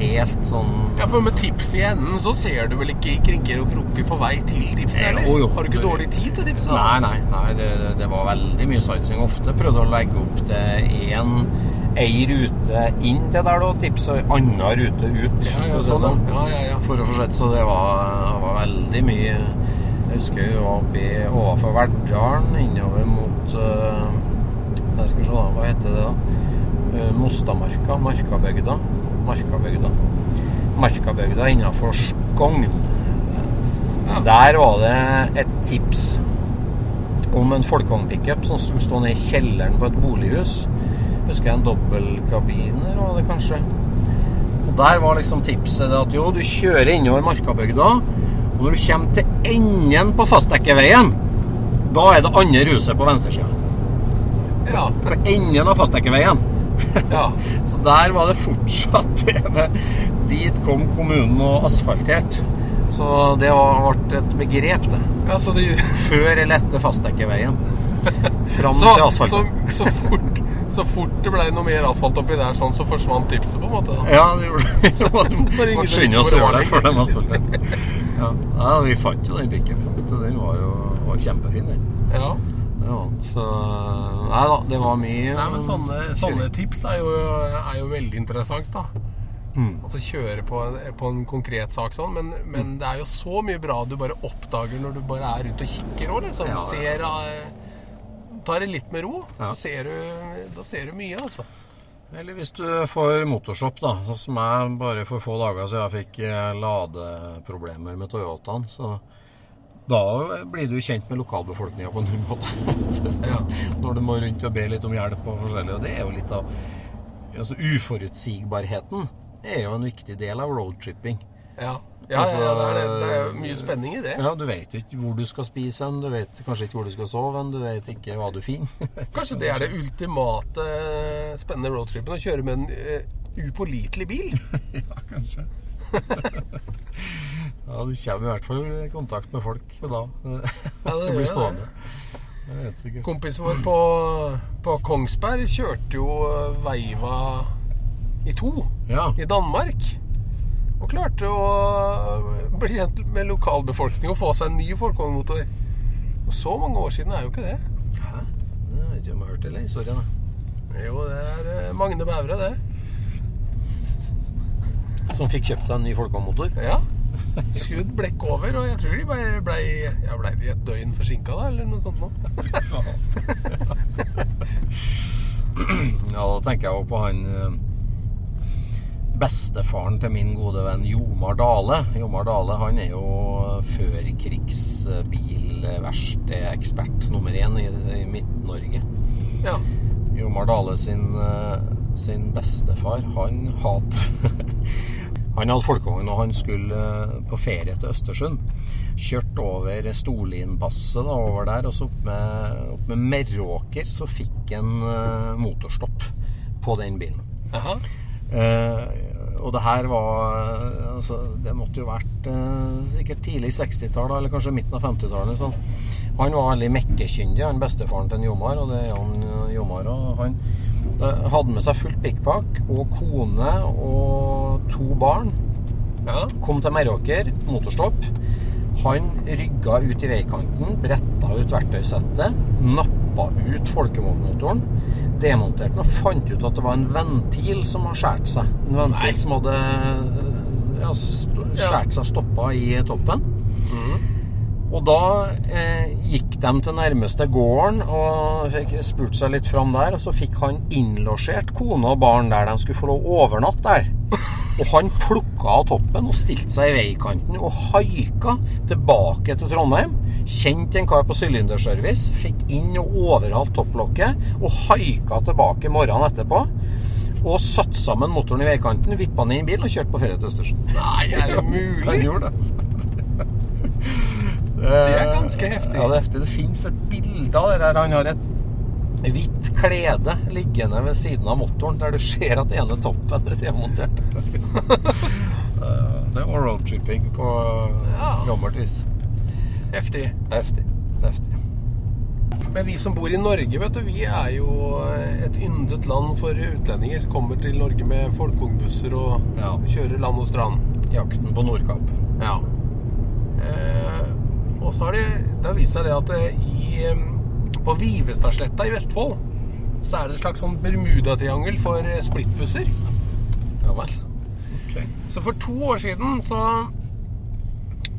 helt sånn Ja, for med tips i enden så ser du vel ikke i krinker og kroker på vei til tipset, eller? Jo, jo. Har du ikke dårlig tid til tipset? Nei, nei, nei det, det var veldig mye sightseeing. Ofte prøvde å legge opp til én ei rute inn til der, da, tips, og anna rute ut. Ja, ja, si sånn, ja. Ja, ja. For å fortsette, så det var, det var veldig mye Jeg husker vi var oppe overfor Verdalen, innover mot uh, Jeg skal se, da, hva heter det da? Uh, Mostamarka. Markabygda. Markabygda. Markabygda innafor Skogn. Ja. Der var det et tips om en folkevognpickup som skulle stå nede i kjelleren på et bolighus. Husker jeg en dobbeltkabiner, var det kanskje. Og der var liksom tipset det at jo, du kjører innover Markabygda, og når du kommer til enden på fastdekkeveien, da er det andre huset på venstresida. Ja. På enden av fastdekkeveien. ja. Så der var det fortsatt det med Dit kom kommunen og asfalterte. Så det ble et begrep, det. ja de, Før eller etter fastdekkeveien. Fram så, til så, så, fort, så fort det ble noe mer asfalt oppi der, sånn, så forsvant tipset, på en måte. da. Ja, det gjorde det. Så måtte skynde oss over det det før de asfalterte. Ja. ja, vi fant jo den pickupen. Den var jo var kjempefin, den. Ja. Ja, så Nei da, det var mye Nei, men sånne, sånne tips er jo, er jo veldig interessant, da. Mm. Altså kjøre på en, på en konkret sak sånn, men, men det er jo så mye bra du bare oppdager når du bare er ute og kikker òg, liksom. Ja, ja. Ser eh, Tar det litt med ro, Ja. så ser du, da ser du mye, altså. Eller hvis du får motorshop, da. Sånn som jeg bare for få dager siden jeg fikk eh, ladeproblemer med Toyotaen. Så da blir du kjent med lokalbefolkninga på en ny måte. Ja. Når du må rundt og be litt om hjelp og forskjellig. Og det er jo litt av Altså uforutsigbarheten er jo en viktig del av roadtripping. Ja, ja, ja, ja det, er, det, er mye spenning i det. Ja, Du vet ikke hvor du skal spise hen, du vet kanskje ikke hvor du skal sove hen, du vet ikke hva du finner. Kanskje det er det ultimate eh, spennende roadtrippen, å kjøre med en uh, upålitelig bil. ja, kanskje. Ja, du kommer i hvert fall i kontakt med folk da. Hvis det du blir stående. Kompisen vår på, på Kongsberg kjørte jo Veiva i to Ja. i Danmark. Og klarte å bli kjent med lokalbefolkning og få seg en ny folkevognmotor. Og så mange år siden er jo ikke det. Hæ? Det har ikke om jeg har hørt eller historien. da. Jo, det er eh, Magne Bævre, det. Som fikk kjøpt seg en ny folkevognmotor. Ja. Skudd blekk over, og jeg tror de bare ble, ja, ble de et døgn forsinka da, eller noe sånt noe. Ja, da tenker jeg jo på han eh, bestefaren til min gode venn Jomar Dale. Jomar Dale han er jo førkrigsbilverkstedekspert nummer én i, i Midt-Norge. Ja. Jomar Dale sin, eh, sin bestefar, han hadde Han hadde folkevogn, og han skulle eh, på ferie til Østersund. Kjørt over Storlinpasset over der, og så opp med, opp med Meråker så fikk han eh, motorstopp på den bilen. Jaha. Eh, og det her var altså, Det måtte jo vært eh, sikkert tidlig 60-tall, eller kanskje midten av 50-tallet. Sånn. Han var veldig mekkekyndig, han bestefaren til Jomar, og det er han Jomar. òg. han hadde med seg fullt pikkpakk og kone og to barn. Ja. Kom til Meråker, motorstopp. Han rygga ut i veikanten, bretta ut verktøysettet, nappa ut folkevognmotoren, demonterte den og fant ut at det var en ventil som har skåret seg. En ventil Nei. som hadde ja, st- skåret seg stoppa i toppen. Og da eh, gikk de til nærmeste gården og spurt seg litt fram der, og så fikk han innlosjert kone og barn der de skulle få lov å overnatte der. Og han plukka av toppen og stilte seg i veikanten og haika tilbake til Trondheim. Kjente en kar på sylinderservice, fikk inn og overhalt topplokket og haika tilbake morgenen etterpå. Og satte sammen motoren i veikanten, vippa ned inn en bil og kjørte på ferie til Østersund. Nei, er jo mulig? Han gjorde det. Det er ganske heftig. Ja, det er heftig. Det fins et bilde av det der. Han har et hvitt klede liggende ved siden av motoren, der du ser at ene toppen er demontert. det er roadtripping på Ja. gammelt vis. Heftig. Heftig. Heftig. Men vi som bor i Norge, vet du, vi er jo et yndet land for utlendinger som kommer til Norge med folkevognbusser og Ja. kjører land og strand. Jakten på Nordkapp. Ja. Eh, og så har det, det har vist seg det at eh, i, eh, på Vivestadsletta i Vestfold så er det et slags sånn Bermudatriangel for eh, splittbusser. Ja vel. Så for to år siden så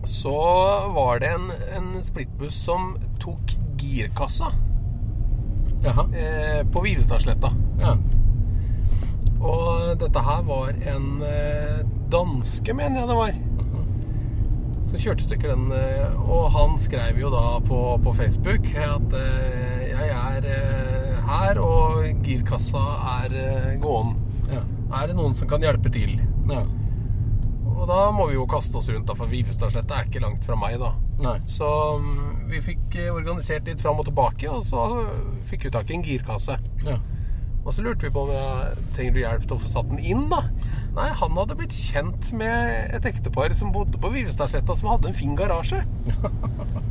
så var det en, en splittbuss som tok girkassa Jaha. eh, på Vivestadsletta. Ja. Og dette her var en eh, danske, mener jeg det var. Som kjørte stykker den. eh, Og han skrev jo da på, på Facebook at eh, jeg er eh, her, og girkassa er gåen. Ja. Er det noen som kan hjelpe til? Ja. Og da må vi jo kaste oss rundt, da, for Vivestadsletta er ikke langt fra meg, da. Nei. Så mm, vi fikk eh, organisert litt fram og tilbake, og så fikk vi tak i en girkasse. Ja. Og så lurte vi på om jeg trenger du hjelp til å få satt den inn, da. Nei, han hadde blitt kjent med et ektepar som bodde på Vivestadsletta, som hadde en fin garasje.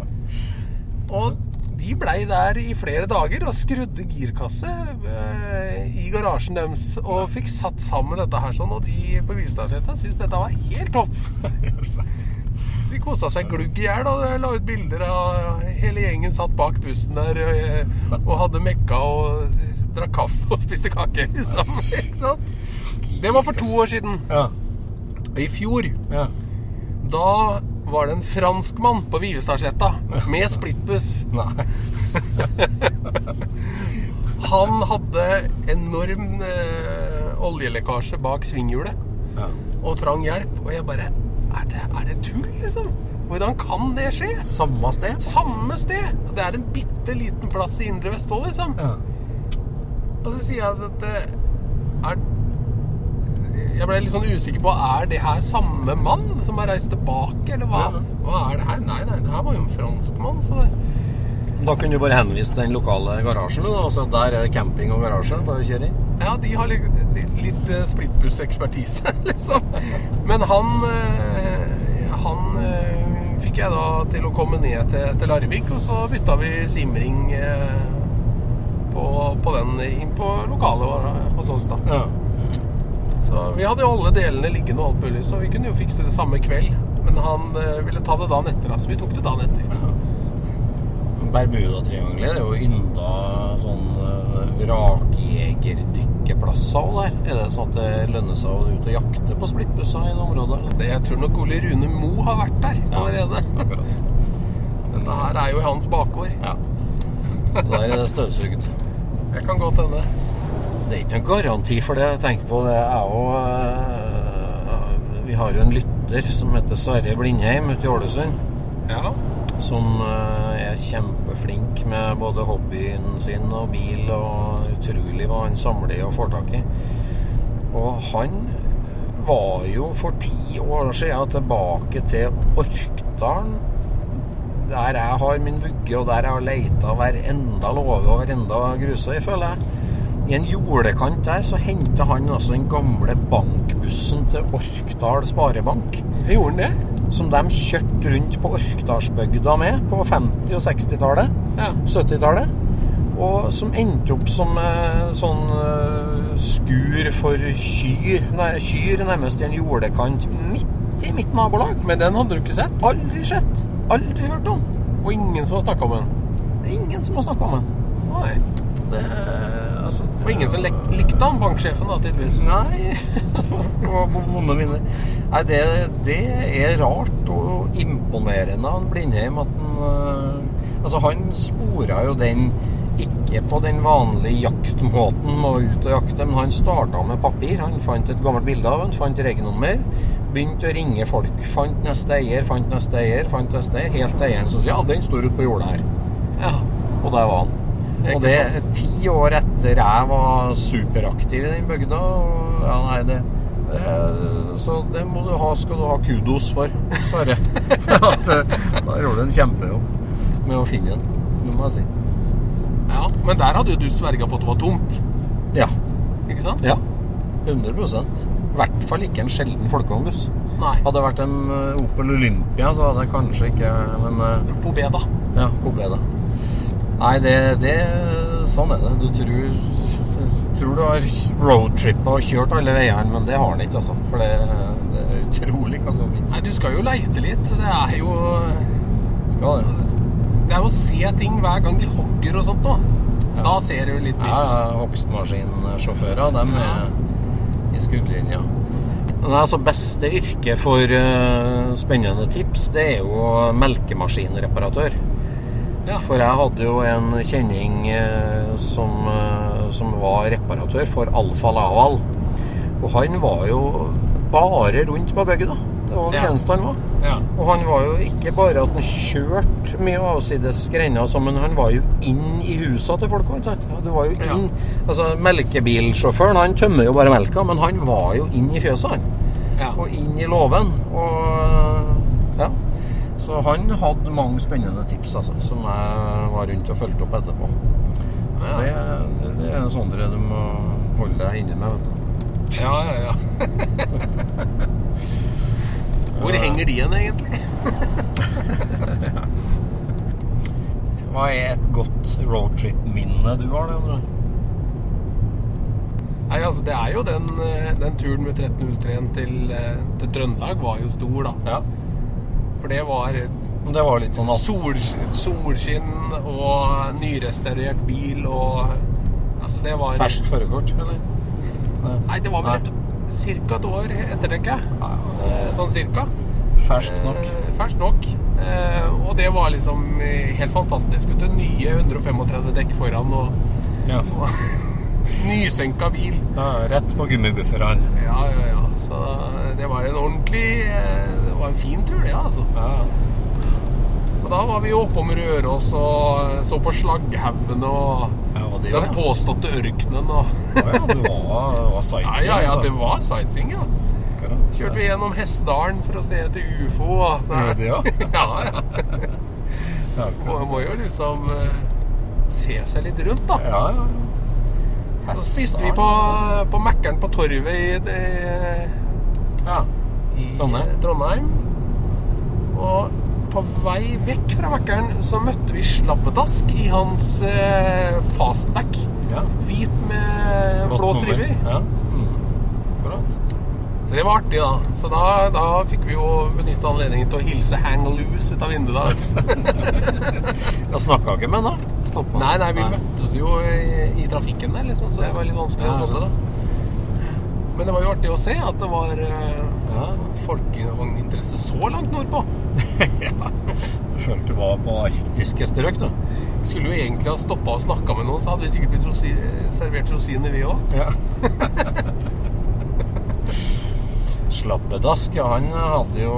Og de blei der i flere dager og skrudde girkasse eh, i garasjen deres og fikk satt sammen dette her sånn, og de på Vivestadsletta syntes dette var helt topp. Så de kosa seg glugg i hjel og la ut bilder av hele gjengen satt bak bussen der eh, og hadde mekka og drakk kaffe og spiste kake, liksom. Ikke sant? Det var for to år siden. Ja. I fjor, Ja. da var det en franskmann på Vivestadsletta med splittbuss. Nei. Han hadde enorm eh, oljelekkasje bak svinghjulet Ja. og trang hjelp. Og jeg bare Er det, er det tull, liksom? Hvordan kan det skje? Samme sted? Samme sted! Det er en bitte liten plass i Indre Vestfold, liksom. Ja. Og så sier jeg at det er Jeg ble litt sånn usikker på Er det her samme mann som har reist tilbake, eller hva? Hva er det her? Nei, nei, det her var jo en franskmann, så det Da kunne du bare henvise til den lokale garasjen. Da, altså der er det camping og garasje. Bare kjøre inn. Ja, de har litt, litt eh, splittbussekspertise, liksom. Men han eh, Han eh, fikk jeg da til å komme ned til, til Larvik, og så bytta vi simring på, på den inn på lokalet hos oss, da. Ja. Så vi hadde jo alle delene liggende og alt mulig, så vi kunne jo fikse det samme kveld. Men han eh, ville ta det dagen etter, altså. så vi tok det dagen etter. Bermudatriangelet det er jo ynda sånn uh, vrakjegerdykkerplasser og der. Er det sånn at det lønner seg å ut og jakte på splittbusser i det området? Eller? Det, jeg tror nok Ole Rune Mo har vært der allerede. Dette her er jo i hans bakgård. Ja. Der er det støvsugd. Jeg kan godt hende. Det er ikke noen garanti for det. Jeg tenker på det jeg jo øh, Vi har jo en lytter som heter Sverre Blindheim ute i Ålesund. Ja. Som øh, er kjempeflink med både hobbyen sin og bil, og utrolig hva han samler og får tak i. Og han var jo for ti år siden tilbake til Orkdalen. Der jeg har min vugge, og der jeg har leita hver enda låve og hver enda grusøy, føler jeg. I en jordekant der så henta han altså den gamle bankbussen til Orkdal Sparebank. Gjorde han det? Som de kjørte rundt på Orkdalsbygda med på 50- og 60-tallet. Ja. 70-tallet. Og som endte opp som eh, sånn eh, skur for kyr, nei, kyr nærmest i en jordekant midt i mitt nabolag. Men den hadde du ikke sett? Aldri sett. Aldri hørt om. Og ingen som har snakka om den? Ingen som har snakka om den. Nei. Det, altså, Og ingen som lik- likte han, banksjefen da, tydeligvis? Nei. vonde minner. Nei, det, det er rart og imponerende han Blindheim at han øh, Altså, han spora jo den ikke på den vanlige jaktmåten med å ut og jakte, men han starta med papir. Han fant et gammelt bilde av han, fant regnummer, begynte å ringe folk. Fant neste eier, fant neste eier, fant neste eier, helt til eieren som sier ja, den står ute på jordet her. Ja. Og der var han. Og det sant? ti år etter jeg var superaktiv i den bygda. Og ja, nei, det, det Så det må du ha, skal du ha kudos for, Sverre. At, eh, da gjorde du en kjempejobb med å finne den, det må jeg si. ja. Men der hadde jo du sverga på at det var tomt, Ja. ikke sant? ja. 100 I hvert fall ikke en sjelden folkevognbuss. Nei. Hadde det vært en eh, Opel Olympia, så hadde jeg kanskje ikke Men Pobeda. Ja, Pobeda. Nei, det, det Sånn er det. Du tror, tror du har roadtrippa og kjørt alle veiene, men det har han ikke, altså. For det, det er utrolig hva som fins. Nei, du skal jo leite litt. Det er jo Skal det. Det er jo å se ting hver gang de hogger og sånt nå. Da ser du litt Ja, nytt. hogstmaskinsjåfører, dem er i skuddlinja. Men altså, beste yrke for uh, spennende tips, det er jo melkemaskinreparatør. Ja. For jeg hadde jo en kjenning eh, som, eh, som var reparatør for Alfa Laval. Og han var jo bare rundt på bygda. Det var det Ja. eneste han var. Ja. Og han var jo ikke bare at han kjørte mye avsides grender, altså, men han var jo inn i husa til folk. Det var jo inn, altså Melkebilsjåføren han tømmer jo bare melka, men han var jo inn i fjøset, han. Ja. Og inn i låven. Og. Så han hadde mange spennende tips altså, som jeg var rundt og fulgte opp etterpå. Så det, det, det er sånne du må holde deg inne med. vet du. ja, ja, ja. Hvor henger de igjen, egentlig? Hva er et godt roadtrip-minne du har? det, André? Nei, altså, det er jo den, eh, den turen med 1303 til, eh, til Trøndelag var jo stor, da. Ja. For det var det var litt sånn sol, solskinn og nyrestaurert bil og Altså, det var Ferskt førerkort, eller? Nei, det var vel et, cirka et år etter, tenker jeg. Eh, Sånn cirka. Ferskt nok. Eh, Ferskt nok. Eh, og det var liksom helt fantastisk. Vet du. Nye 135 dekk foran og Ja. Nysenka bil. ja. Rett på gummibufferne. Ja, ja, ja. Så det var en ordentlig eh, Det var en fin tur, det, altså. Ja, ja. Og da var vi oppe oppom Røros og så på slagghaugene og det den ja. påståtte ørkenen og Ja, du var, det var sightseeing. ja, ja, altså. det var sightseeing, ja. Kjørte vi gjennom Hessdalen for å se etter ufo. og- Gjorde det, ja? ja, ja. Ja, Man må jo liksom eh, se seg litt rundt, da. Ja, ja, ja. Så spiste vi på, på Mækkern på Torvet i, i, ja. i Trondheim. Og på vei vekk fra Mækkern så møtte vi Slappetask i hans eh, fastback. ja. Hvit med Godt blå striper. Ja. Mm. Så det var artig, da. Så da, da fikk vi jo benytte anledningen til å hilse Hang Loose ut av vinduet. da. Jeg snakka ikke med han da? Stoppa. Nei, nei, vi møttes jo i, i trafikken der, liksom, så det var litt vanskelig Ja, å få til. da. Men det var jo artig å se at det var uh, Ja. folkevogninteresse så langt nordpå. Du følte du var på arktiske strøk, du. Skulle jo egentlig ha stoppa og snakka med noen, så hadde vi sikkert blitt rosi servert rosiner, vi òg. Ja. Slabbedask, ja, han jo,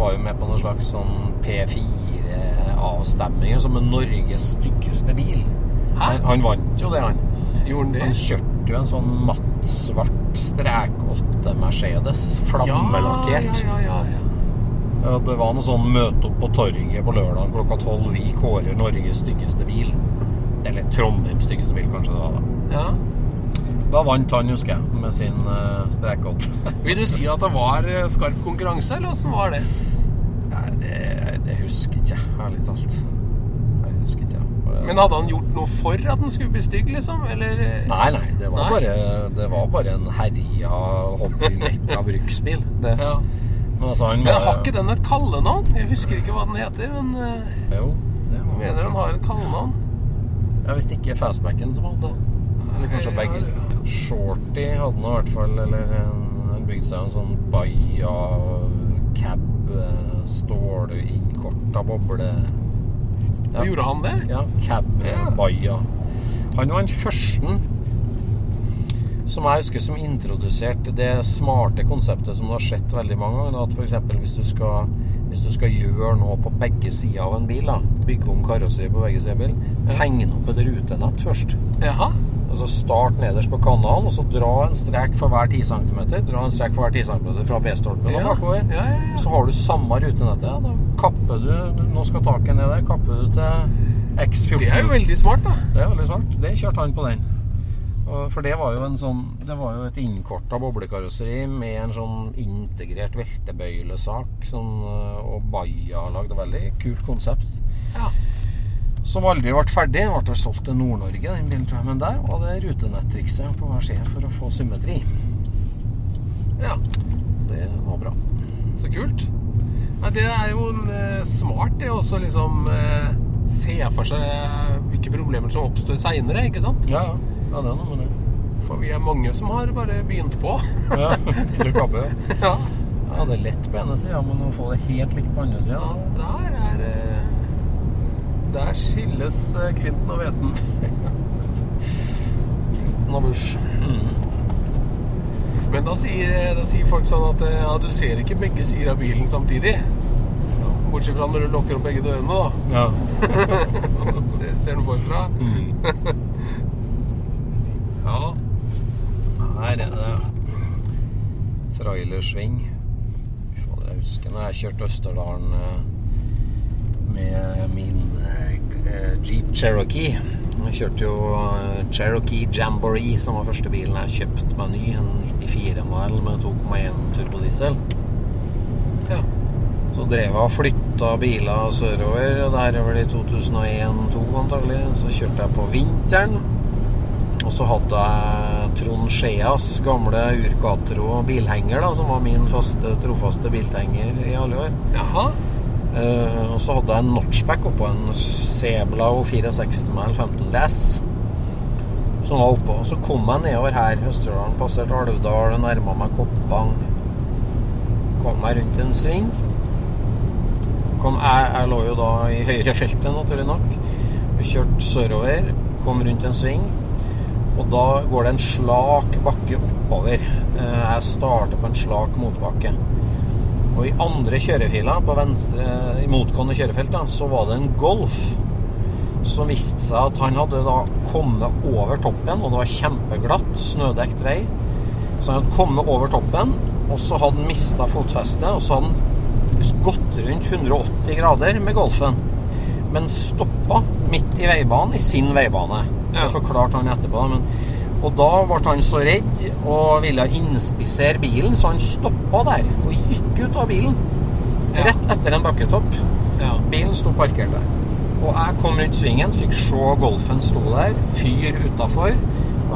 var jo med på noe slags sånn P4-avstemninger som er Norges styggeste bil. Hæ? Han, han vant jo det, han. Gjorde han kjørte jo en sånn mattsvart strek 8 Mercedes, flammelakkert. Ja, ja, ja, ja. Det var noe sånn møte opp på torget på lørdag klokka tolv. Vi kårer Norges styggeste bil. Eller Trondheims styggeste bil, kanskje det var. Da ja. Da vant han, husker jeg, med sin uh, strekåtte. Vil du si at det var eh, skarp konkurranse, eller åssen var det? Nei, det, det husker ikke jeg, ærlig talt. Jeg husker ikke. Men hadde han gjort noe for at den skulle bli stygg, liksom? Eller Nei, nei, det var, Nei? Bare, det var bare en herja hobbymekka bruksbil. Det. Ja. Men altså, han Men har ikke den et kallenavn? Jeg husker ikke hva den heter, men eh, Jo, det var mener den har et kallenavn. Ja, Hvis ikke fastbacken som hadde Eller kanskje begge. Shorty hadde nå i hvert fall Eller han bygde seg en sånn Baia cab, eh, stål, innkorta boble Ja. Gjorde han det? Ja, cab Ja. Han var den første som jeg husker som introduserte det smarte konseptet som du har sett veldig mange ganger. At f.eks. hvis du skal hvis du skal gjøre noe på begge sider av en bil, da, bygge om karosseriet på begge sider av bilen, tegne opp et rutenett først. Jaha. Altså Start nederst på kanalen, og så dra en strek for hver 10 cm. Dra en strek for hver 10 cm fra B-stolpen og bakover. Ja, ja, ja. Så har du samme rutenettet. Da kapper du Nå skal taket ned der. Kapper du til X14. Det er jo veldig smart, da. Det er veldig smart. Det kjørte han på den. For det var jo en sånn Det var jo et innkorta boblekarosseri med en sånn integrert veltebøylesak sånn, øh, og Baia lagde veldig kult konsept. Ja. Som aldri ble ferdig. Ble vel solgt til Nord-Norge, den bilen, tror jeg. Men der var det rutenettrikset på hver side for å få symmetri. ja. Det var bra. Så kult. Nei, det er jo eh, smart, det også liksom eh, se for seg hvilke problemer som oppstår seinere, ikke sant? Ja, ja. ja det er noe med det. For vi er mange som har bare begynt på. Ja, du kapper, ja. ja. ja, det er lett på ene sida, men å få det helt likt på andre ja, sida der er eh, Der skilles eh, Clinton og Bush. Mm. Men da sier, da sier folk sånn at eh, ja, du ser ikke begge sider av bilen samtidig. Bortsett fra når du lukker opp begge dørene, da. Ja. ser, ser du forfra? ja. Her er det trailersving. Fader, Jeg husker når jeg kjørte Østerdalen eh, med min eh, Jeep Cherokee. Jeg kjørte jo eh, Cherokee Jamboree, som var første bilen jeg kjøpte meg ny. En 94-modell med 2,1 turbodiesel. ja. Så drev jeg og flytta biler sørover, og der over i 2001-2002 antagelig. Så kjørte jeg på vinteren. Og så hadde jeg Trond Skeas gamle Urquatro bilhenger, da, som var min faste, trofaste bilhenger i alle år. Jaha. Eh, og så hadde jeg en notchback oppå en Seblau 64 med 1500 S. Som var oppå. Så kom jeg nedover her, Østerdalen, passerte Alvdal, nærma meg Koppang. Kom meg rundt en sving. Kom, jeg, jeg lå jo da i høyrefeltet, naturlig nok. Vi kjørte sørover, kom rundt en sving. Og da går det en slak bakke oppover. Eh, Jeg starter på en slak motbakke. Og i andre kjørefila, på venstre, i motgående kjørefelt, da, så var det en Golf. Som viste seg at han hadde da kommet over toppen, og det var kjempeglatt, snødekt vei. Så han hadde kommet over toppen, og så hadde han mista fotfestet, og så hadde han gått rundt 180 grader med Golfen. men stoppa midt i veibanen, i sin veibane. Det forklarte han etterpå. Men, og da ble han så redd og ville inspisere bilen, så han stoppa der og gikk ut av bilen. Ja. Rett etter en bakketopp. Ja. Bilen sto parkert der. Og jeg kom rundt svingen, fikk se Golfen stå der, fyr utafor.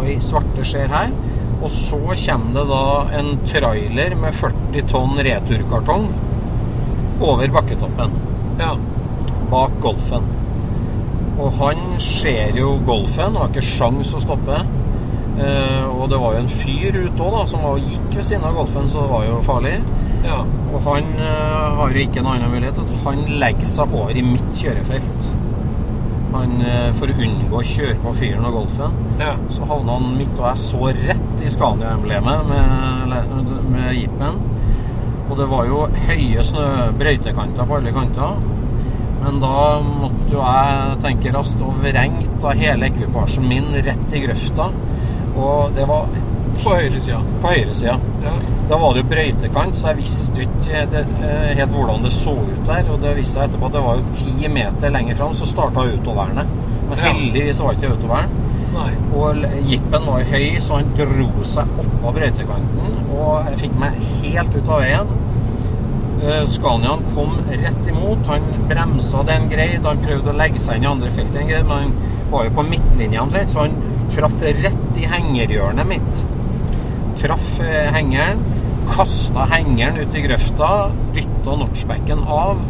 I svarte skjer her. Og så kommer det da en trailer med 40 tonn returkartong over bakketoppen ja. bak Golfen. Og han ser jo Golfen har ikke sjans å stoppe. Eh, og det var jo en fyr ute òg, som var gikk ved siden av Golfen, så det var jo farlig. ja. Og han eh, har jo ikke en annen mulighet at han legger seg over i mitt kjørefelt. Han, eh, for å unngå å kjøre på fyren og Golfen. ja. Så havna han midt, og jeg så rett i Scania-emblemet med, med jeepen. Og det var jo høye snø, brøytekanter på alle kanter. Men da måtte jo jeg tenke raskt og vrengt av hele ekvipasjen min rett i grøfta. Og det var På høyresida. på høyresida. Ja. Da var det jo brøytekant, så jeg visste ikke det, eh, helt hvordan det så ut der. Og det viste seg etterpå at det var jo ti meter lenger fram, så starta autovernet. Men heldigvis var ikke autovern. Nei. Og jeepen var høy, så han dro seg oppå brøytekanten. Og jeg fikk meg helt ut av veien. Eh, Scaniaen kom rett imot. Han bremsa det en greid. Han prøvde å legge seg inn i andre feltet men han var jo på midtlinja omtrent, så han traff rett i hengerhjørnet mitt. Traff eh, hengeren, kasta hengeren ut i grøfta, dytta notchbacken av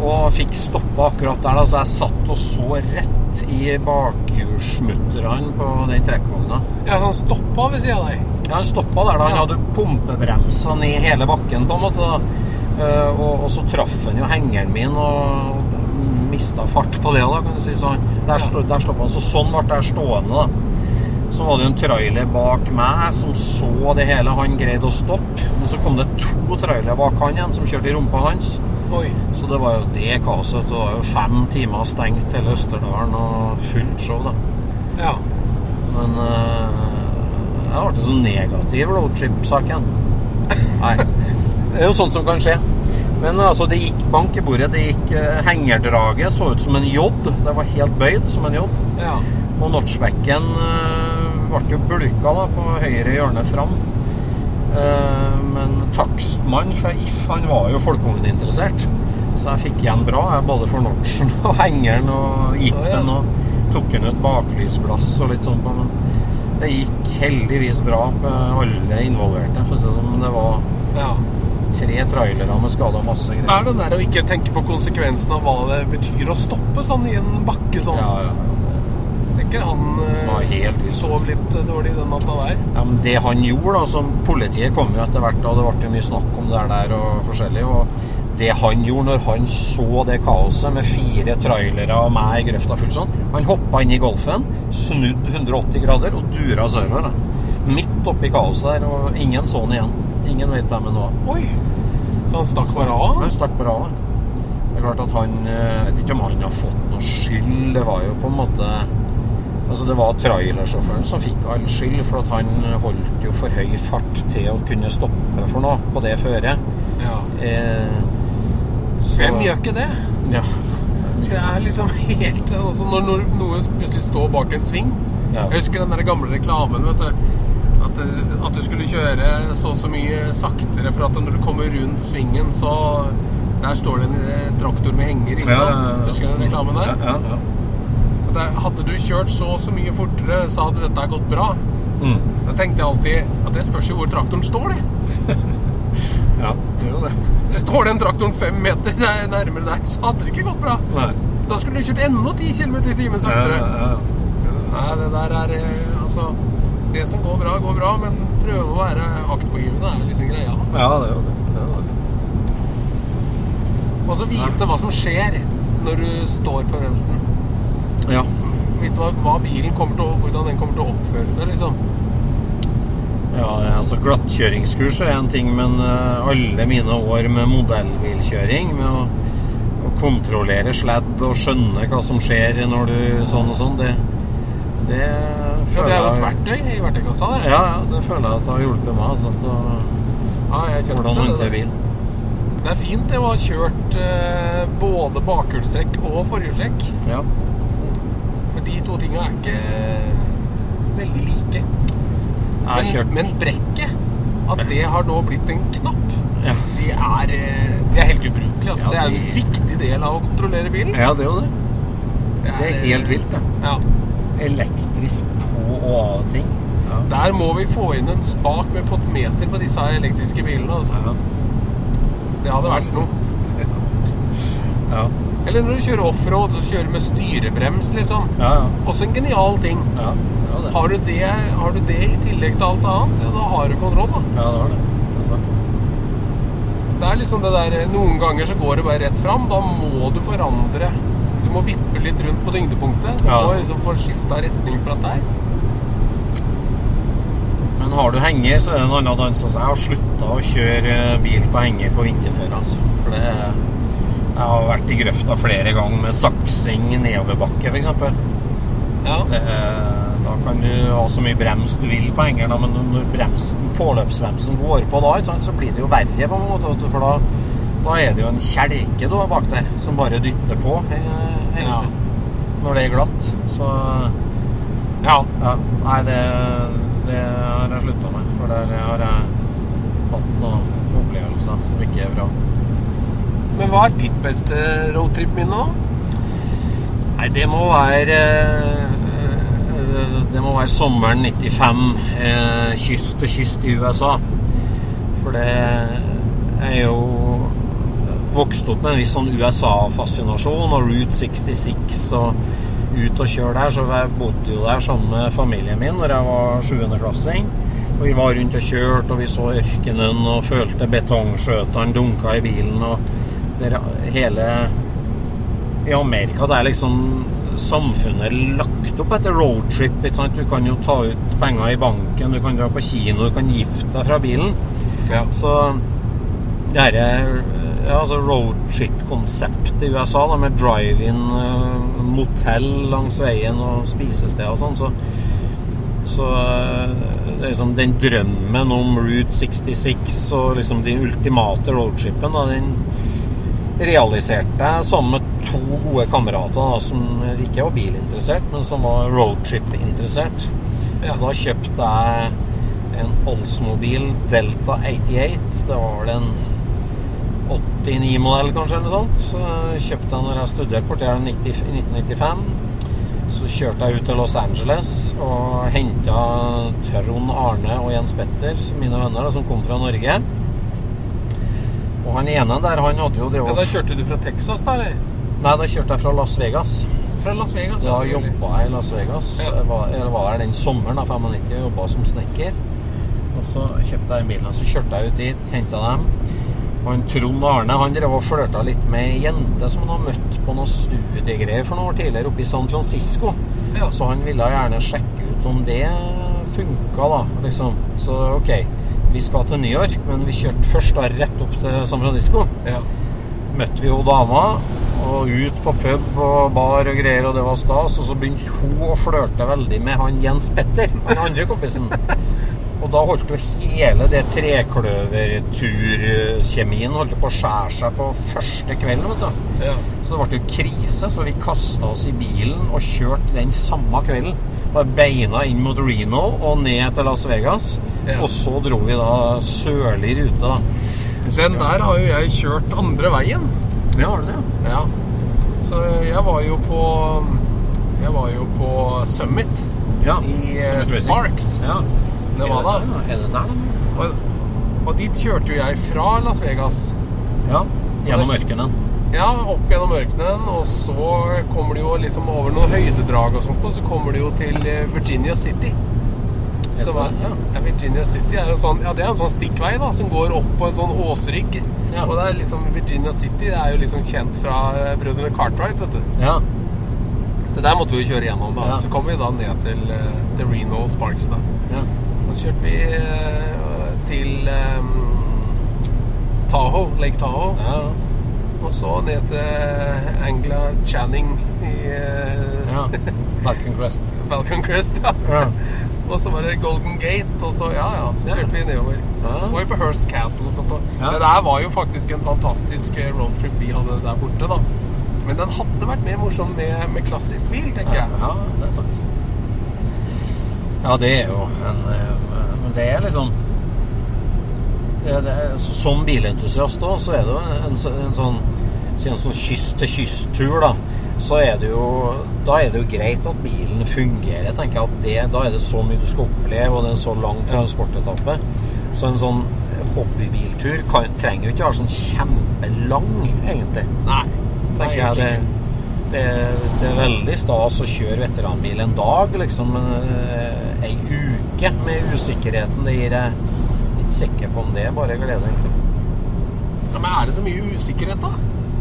og fikk stoppa akkurat der. Da. Så jeg satt og så rett i bakhjulsmutterne på den trekkvogna. Ja, han stoppa ved sida av deg. Ja, han stoppa der da. Han Ja. hadde pumpebremsa ned hele bakken, på en måte. Eh, og, og så traff han jo hengeren min og mista fart på det, da, kan du si. Så der, stå, der stoppa han. Så sånn ble jeg stående, da. Så var det en trailer bak meg som så det hele. Han greide å stoppe. Men så kom det to trailere bak han igjen som kjørte i rumpa hans. Oi. Så det var jo det kaoset. Det var jo fem timer stengt hele Østerdalen og fullt show, da. Ja. Men uh, jeg ble så negativ roadtrip-saken. Nei. Det er jo sånt som kan skje. Men altså, det gikk bank i bordet. Det gikk uh, Hengerdraget så ut som en J. Det var helt bøyd som en J. Ja. Og notchbacken uh, ble jo bulka da, på høyre hjørne fram. Eh, men takstmann fra If han var jo folkevogninteressert, så jeg fikk igjen bra. Jeg både for notchen og hengeren og jeepen. Og tok den ut baklysglass og litt sånt. Men det gikk heldigvis bra på alle involverte. For det sånn. Det var ja. tre trailere med skade og masse Det greier. er det der å ikke tenke på konsekvensen av hva det betyr å stoppe sånn i en bakke sånn. Ja, ja, ja. Han eh, var helt sov litt eh, dårlig den natta der. Ja, men det han gjorde, da, som politiet kom jo etter hvert, og det ble mye snakk om det der og forskjellig, og det han gjorde når han så det kaoset med fire trailere og meg i grøfta fullt sånn, han hoppa inn i Golfen, snudd 180 grader og dura sørover. Midt oppi kaoset der, og ingen så han igjen. Ingen vet hvem han var. Oi! Så han stakk bare av? Han stakk bare av. Det er klart at han eh, Jeg vet ikke om han har fått noe skyld. Det var jo på en måte Altså Det var trailersjåføren som fikk all skyld, for at han holdt jo for høy fart til å kunne stoppe for noe på det føret. Ja. Eh, Hvem gjør ikke det? Ja. Det er liksom helt altså Når noe plutselig står bak en sving Ja. Jeg husker den der gamle reklamen, vet du. At, at du skulle kjøre så og så mye saktere for at når du kommer rundt svingen, så Der står det en eh, traktor med henger, ikke sant? Husker du den reklamen der? Ja, ja, ja. Der, hadde du kjørt så og så mye fortere, så hadde dette gått bra. Mm. Da tenkte jeg alltid at det spørs jo hvor traktoren står, det. ja. Det det. Står den traktoren fem meter nærmere deg, så hadde det ikke gått bra. Nei. Da skulle du kjørt enda 10 km i timen saktere. ja. Nei, det der er eh, Altså Det som går bra, går bra, men prøve å være aktpågivende er liksom greia. ja, det er jo det. det, er det. Og så vite hva som skjer når du står på bremsen. Ja. Vite hva, hva bilen kommer til å Hvordan den kommer til å oppføre seg, liksom. Ja, altså glattkjøringskurs er en ting, men eh, alle mine år med modellbilkjøring, med å, å kontrollere sledd og skjønne hva som skjer når du sånn og sånn, det, det Ja, det er jo et verktøy i verktøykassa, det. Ja, ja, det føler jeg at det har hjulpet meg altså, på Ja, jeg kjenner hvordan håndtere bil. Det er fint det å ha kjørt eh, både bakhjulstrekk og forhjulstrekk. Ja. For de to tinga er ikke veldig like. Men, kjørt men brekket, at det har nå blitt en knapp, ja. det er, eh, det er helt ubrukelig. Altså. Ja, det er en viktig del av å kontrollere bilen. ja, det er jo det. Det er eh, helt vilt, det. Ja. Elektrisk på og av ting. Ja. Der må vi få inn en spak med potmeter på disse her elektriske bilene. Altså. Ja. Det hadde vært noe. Ja. Eller når du kjører offroad, så kjører du med styrebrems, liksom. Ja, ja. Også en genial ting. ja. Har du det, har du det i tillegg til alt annet, da har du kontroll, da. Ja, det har det. Det er sant. Det er liksom det der Noen ganger så går det bare rett fram. Da må du forandre. Du må vippe litt rundt på tyngdepunktet. Du må liksom få skifta retning på dette her. Men har du henger, så er det en annen dans. Altså, jeg har slutta å kjøre bil på henger på vinterføre. Altså. For det Jeg har vært i grøfta flere ganger med saksing nedoverbakke, f.eks. Ja. Da kan du ha så mye brems du vil på hengeren, men når bremsen, påløpsbremsen går på da, så blir det jo verre på en måte. For da, da er det jo en kjelke du har bak der, som bare dytter på Ja. Når det er glatt. Så ja. ja. Nei, det, det har jeg slutta med. For der har jeg hatt noen opplevelser som ikke er bra. Men hva er ditt beste roadtrip-minne, da? Nei, det må være eh, Det må være sommeren 95. eh, Kyst til kyst i USA. For det er jo vokst opp med en viss sånn USA-fascinasjon og Route 66 og ut og kjøre der. Så jeg bodde jo der sammen med familien min når jeg var sjuendeklassing. Og vi var rundt og kjørte, og vi så ørkenen og følte betongskjøtene dunka i bilen. og det, hele i Amerika det er liksom samfunnet lagt opp etter roadtrip. Du kan jo ta ut penger i banken, du kan dra på kino, du kan gifte deg fra bilen. Ja. Så det her er ja, altså roadtrip-konseptet i USA da, med drive-in, eh, motell langs veien og spisesteder og sånn, så, så eh, liksom den drømmen om Route 66 og liksom den ultimate roadtripen, da, den realiserte jeg sammen med to gode kamerater da, som ikke var bilinteressert, men som var roadtrip-interessert. Ja. Så da kjøpte jeg en Oldsmobil Delta 88. Det var vel en 89-modell, kanskje, eller noe sånt. Så jeg kjøpte den når jeg studerte borti her i 90 i 1995. Så kjørte jeg ut til Los Angeles og henta Trond Arne og Jens Petter, mine venner, da, som kom fra Norge. Og han ene der, han hadde jo Ja, drevet da kjørte du fra Texas, da? eller? Nei, da kjørte jeg fra Las Vegas. Fra Las Vegas? Da selvfølgelig. jobba jeg i Las Vegas. Ja. Jeg var, jeg var der den sommeren da, 95 og jobba som snekker. Og så kjøpte jeg bilen, og så kjørte jeg ut dit, henta dem. Han Trond Arne han drev og flørta litt med ei jente som han hadde møtt på noen studiegreier for noen år tidligere oppe i San Francisco. Ja. Så han ville gjerne sjekke ut om det funka, da. Liksom. Så OK, vi skal til New York, men vi kjørte først da rett opp til San Francisco Ja. møtte vi jo dama, og ut på pub og bar og greier, og det var stas. Og så begynte hun å flørte veldig med han Jens Petter, den andre kompisen. Og da holdt jo hele det trekløverturkjemien holdt på å skjære seg på første kvelden, vet du. Ja. Så det ble jo krise, så vi kasta oss i bilen og kjørte den samme kvelden. Bare beina inn mot Reno og ned til Las Vegas. Ja. Og så dro vi da sørlig rute, da. Den der har jo jeg kjørt andre veien. Ja, har du det? Ja. Så jeg var jo på Jeg var jo på Summit Ja. i eh, Summit Sparks. Ja. Er det der, da? Og, og dit kjørte jo jeg fra Las Vegas. Ja. Gjennom ørkenen. Ja, opp gjennom ørkenen, og så kommer du jo liksom over noen høydedrag og sånt, og så kommer du jo til eh, Virginia City. Som er. Ja. ja, Virginia City er en sånn, ja, det er en sånn stikkvei da, som går opp på en sånn åsrygg. Ja. Og det er liksom Virginia City det er jo liksom kjent fra eh, brødrene Cartwright, vet du. Ja. Så der måtte vi jo kjøre gjennom da. Ja. Så kom vi da ned til, eh, til Reno Sparks da. ja. Så kjørte vi eh, til eh, Tahoe, Lake Tahoe. ja. Og så ned til Angla Channing i eh, ja. Falcon Crest. Falcon Crest. Ja. Ja. Og så var det Golden Gate, og så ja ja, så kjørte vi nedover. Ja. Så var vi på Hearst Castle og sånt. Og. Det der var jo faktisk en fantastisk eh, roadtrip vi hadde der borte, da. Men den hadde vært mer morsom med, med klassisk bil, tenker jeg. Ja, det er sant. Ja, det er jo en eh, Men det er liksom det, er- det, er- Som bilentusiast da, så er det jo en, en sånn Siden en sånn kyst-til-kyst-tur, da. Så er det jo Da er det jo greit at bilen fungerer. Jeg tenker at det, Da er det så mye du skal oppleve, og det er en så lang transportetappe. Så en sånn hobbybiltur kan, trenger jo ikke være sånn kjempelang, egentlig. Nei. tenker jeg det, det, det er veldig stas å kjøre veteranbil en dag, liksom. Men eh, ei uke med usikkerheten, det gir jeg ikke sikker på om det bare glede, egentlig. Ja, men er det så mye usikkerhet, da?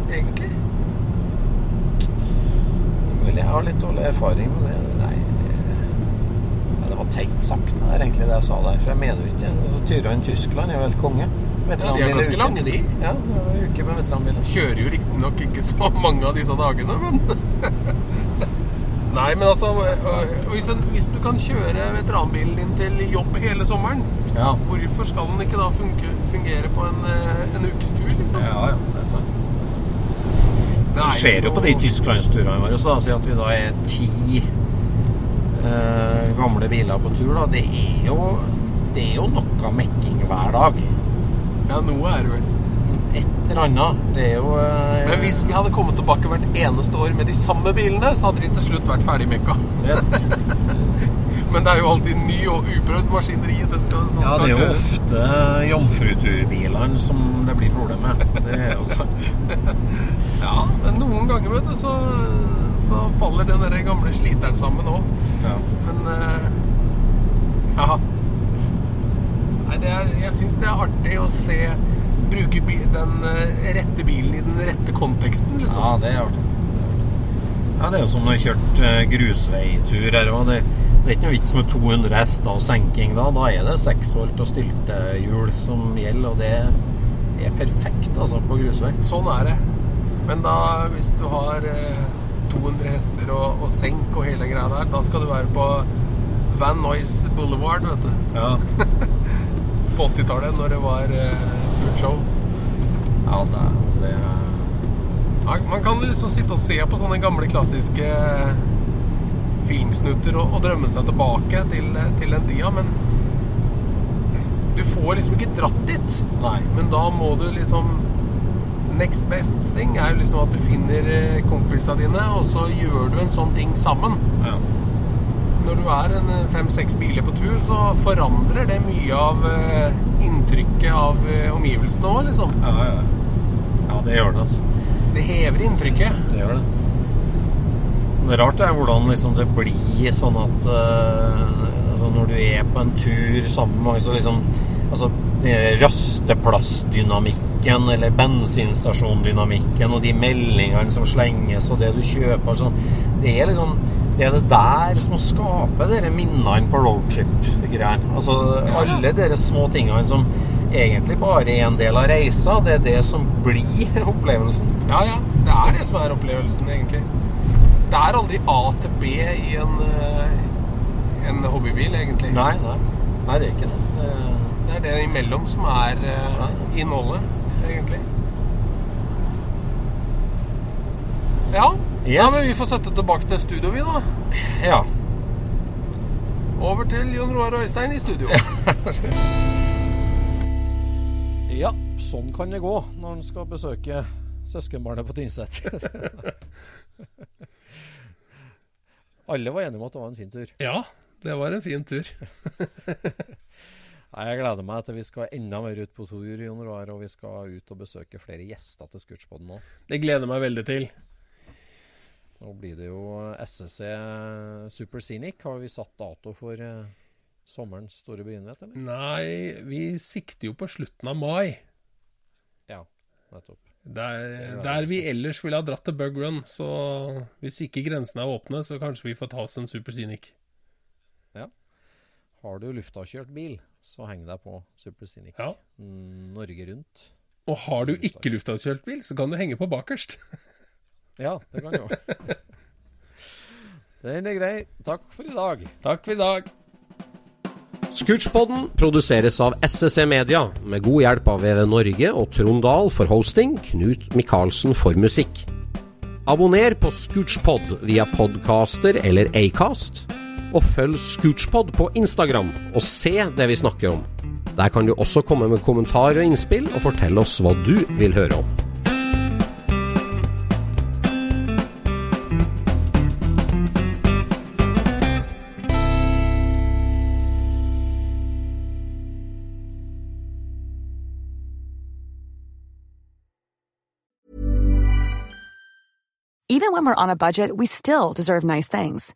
Egentlig? Vel, jeg har litt dårlig erfaring med det. Nei, det, det var teit sagt, det er egentlig det jeg sa der. For jeg mener jo ikke altså, Tyrene i Tyskland er jo helt konge. Ja, de er ganske lange, de. Ja, uke med veteranbiler. Kjører jo riktignok ikke så mange av disse dagene, men Nei, men altså øh, hvis, en, hvis du kan kjøre veteranbilen din til jobb hele sommeren, Ja. hvorfor skal den ikke da funke, fungere på en, øh, en ukes tur, liksom? Ja, ja, det er sant. Det er sant. Det er skjer jo på de tysklandsturene våre, så da, si at vi da er ti eh, gamle biler på tur, da. Det er jo, det er jo noe mekking hver dag. Ja, noe er det vel. Et eller annet. Det er jo eh, Men hvis vi hadde kommet tilbake hvert eneste år med de samme bilene, så hadde de til slutt vært ferdig mekka. Men det er jo alltid ny og uprøvd maskineri det skal, som Ja, skal det er jo kjøres. ofte jomfruturbilene som det blir problem med. Det er jo sant. Ja, men noen ganger, vet du, så, så faller den der gamle sliteren sammen òg. Ja. Men eh, ja. Det er, jeg syns det er artig å se Bruke den eh, rette bilen i den rette konteksten, liksom. Ja, det er artig. Ja, det er jo som når jeg kjørte kjørt grusveitur her òg. Det, det er ikke noe vits med 200 hester og senking da. Da er det 6 volt og styltehjul som gjelder, og det er perfekt altså på grusvei. Sånn er det. Men da, hvis du har eh, 200 hester og, og senk og hele greia der, da skal du være på Van Noise Boulevard, vet du. Ja. På 80-tallet, når det var eh, fullt show. ja, det, det Ja, man kan liksom sitte og se på sånne gamle klassiske filmsnutter og, og drømme seg tilbake til, til den tida, men du får liksom ikke dratt dit. Nei. Men da må du liksom Next best thing er liksom at du finner eh, kompisene dine, og så gjør du en sånn ting sammen. Ja. Når du er en eh, fem-seks biler på tur, så forandrer det mye av eh, inntrykket av eh, omgivelsene òg, liksom. Ja, ja. ja, det gjør det, altså. Det hever inntrykket. Det gjør det. Det rart er hvordan liksom det blir sånn at uh, altså Når du er på en tur sammen med mange, så liksom Altså rasteplassdynamikken eller bensinstasjondynamikken og de meldingene som slenges og det du kjøper sånn, Det er liksom Det er det der som skaper dere minnene på roadtrip-greiene. Altså alle dere små tingene som egentlig bare er en del av reisa, det er det som blir opplevelsen. Ja, ja. Det er det som er opplevelsen, egentlig. Det er aldri A til B i en, eh, en hobbybil, egentlig. Nei, nei. Nei, det er ikke det. det Det er det imellom som er uh, innholdet, egentlig. Ja. Yes. ja, men vi får sette tilbake til studio, vi, da. ja. Over til Jon Roar og Øystein i studio. ja, sånn kan det gå når en skal besøke søskenbarnet på Tynset. Alle var enige om at det var en fin tur. ja, det var en fin tur. Nei, Jeg gleder meg til vi skal enda mer ut på tur, Jon Roar, og vi skal ut og besøke flere gjester til Scootspoden nå. Det gleder meg veldig til. Nå blir det jo SSC Super Scenic. Har vi satt dato for eh, sommerens store begivenhet, eller? Nei, vi sikter jo på slutten av mai. Ja, nettopp. Der, der vi ellers ville ha dratt til Bug Run. Så hvis ikke grensene er åpne, så kanskje vi får ta oss en Super Scenic. Har du luftavkjørt bil, så heng deg på Super Scenic. Ja. Norge rundt. Og har du ikke luftavkjørt bil, så kan du henge på bakerst. Ja, det kan du òg. Den er grei. Takk for i dag. Takk for i dag. Scootspodden produseres av SSC Media, med god hjelp av VV Norge og Trond Dahl for hosting, Knut Micaelsen for musikk. Abonner på Scootspod via podcaster eller Acast, og følg Scootspod på Instagram og se det vi snakker om. Der kan du også komme med kommentarer og innspill, og fortelle oss hva du vil høre om. Even when we're on a budget, we still deserve nice things.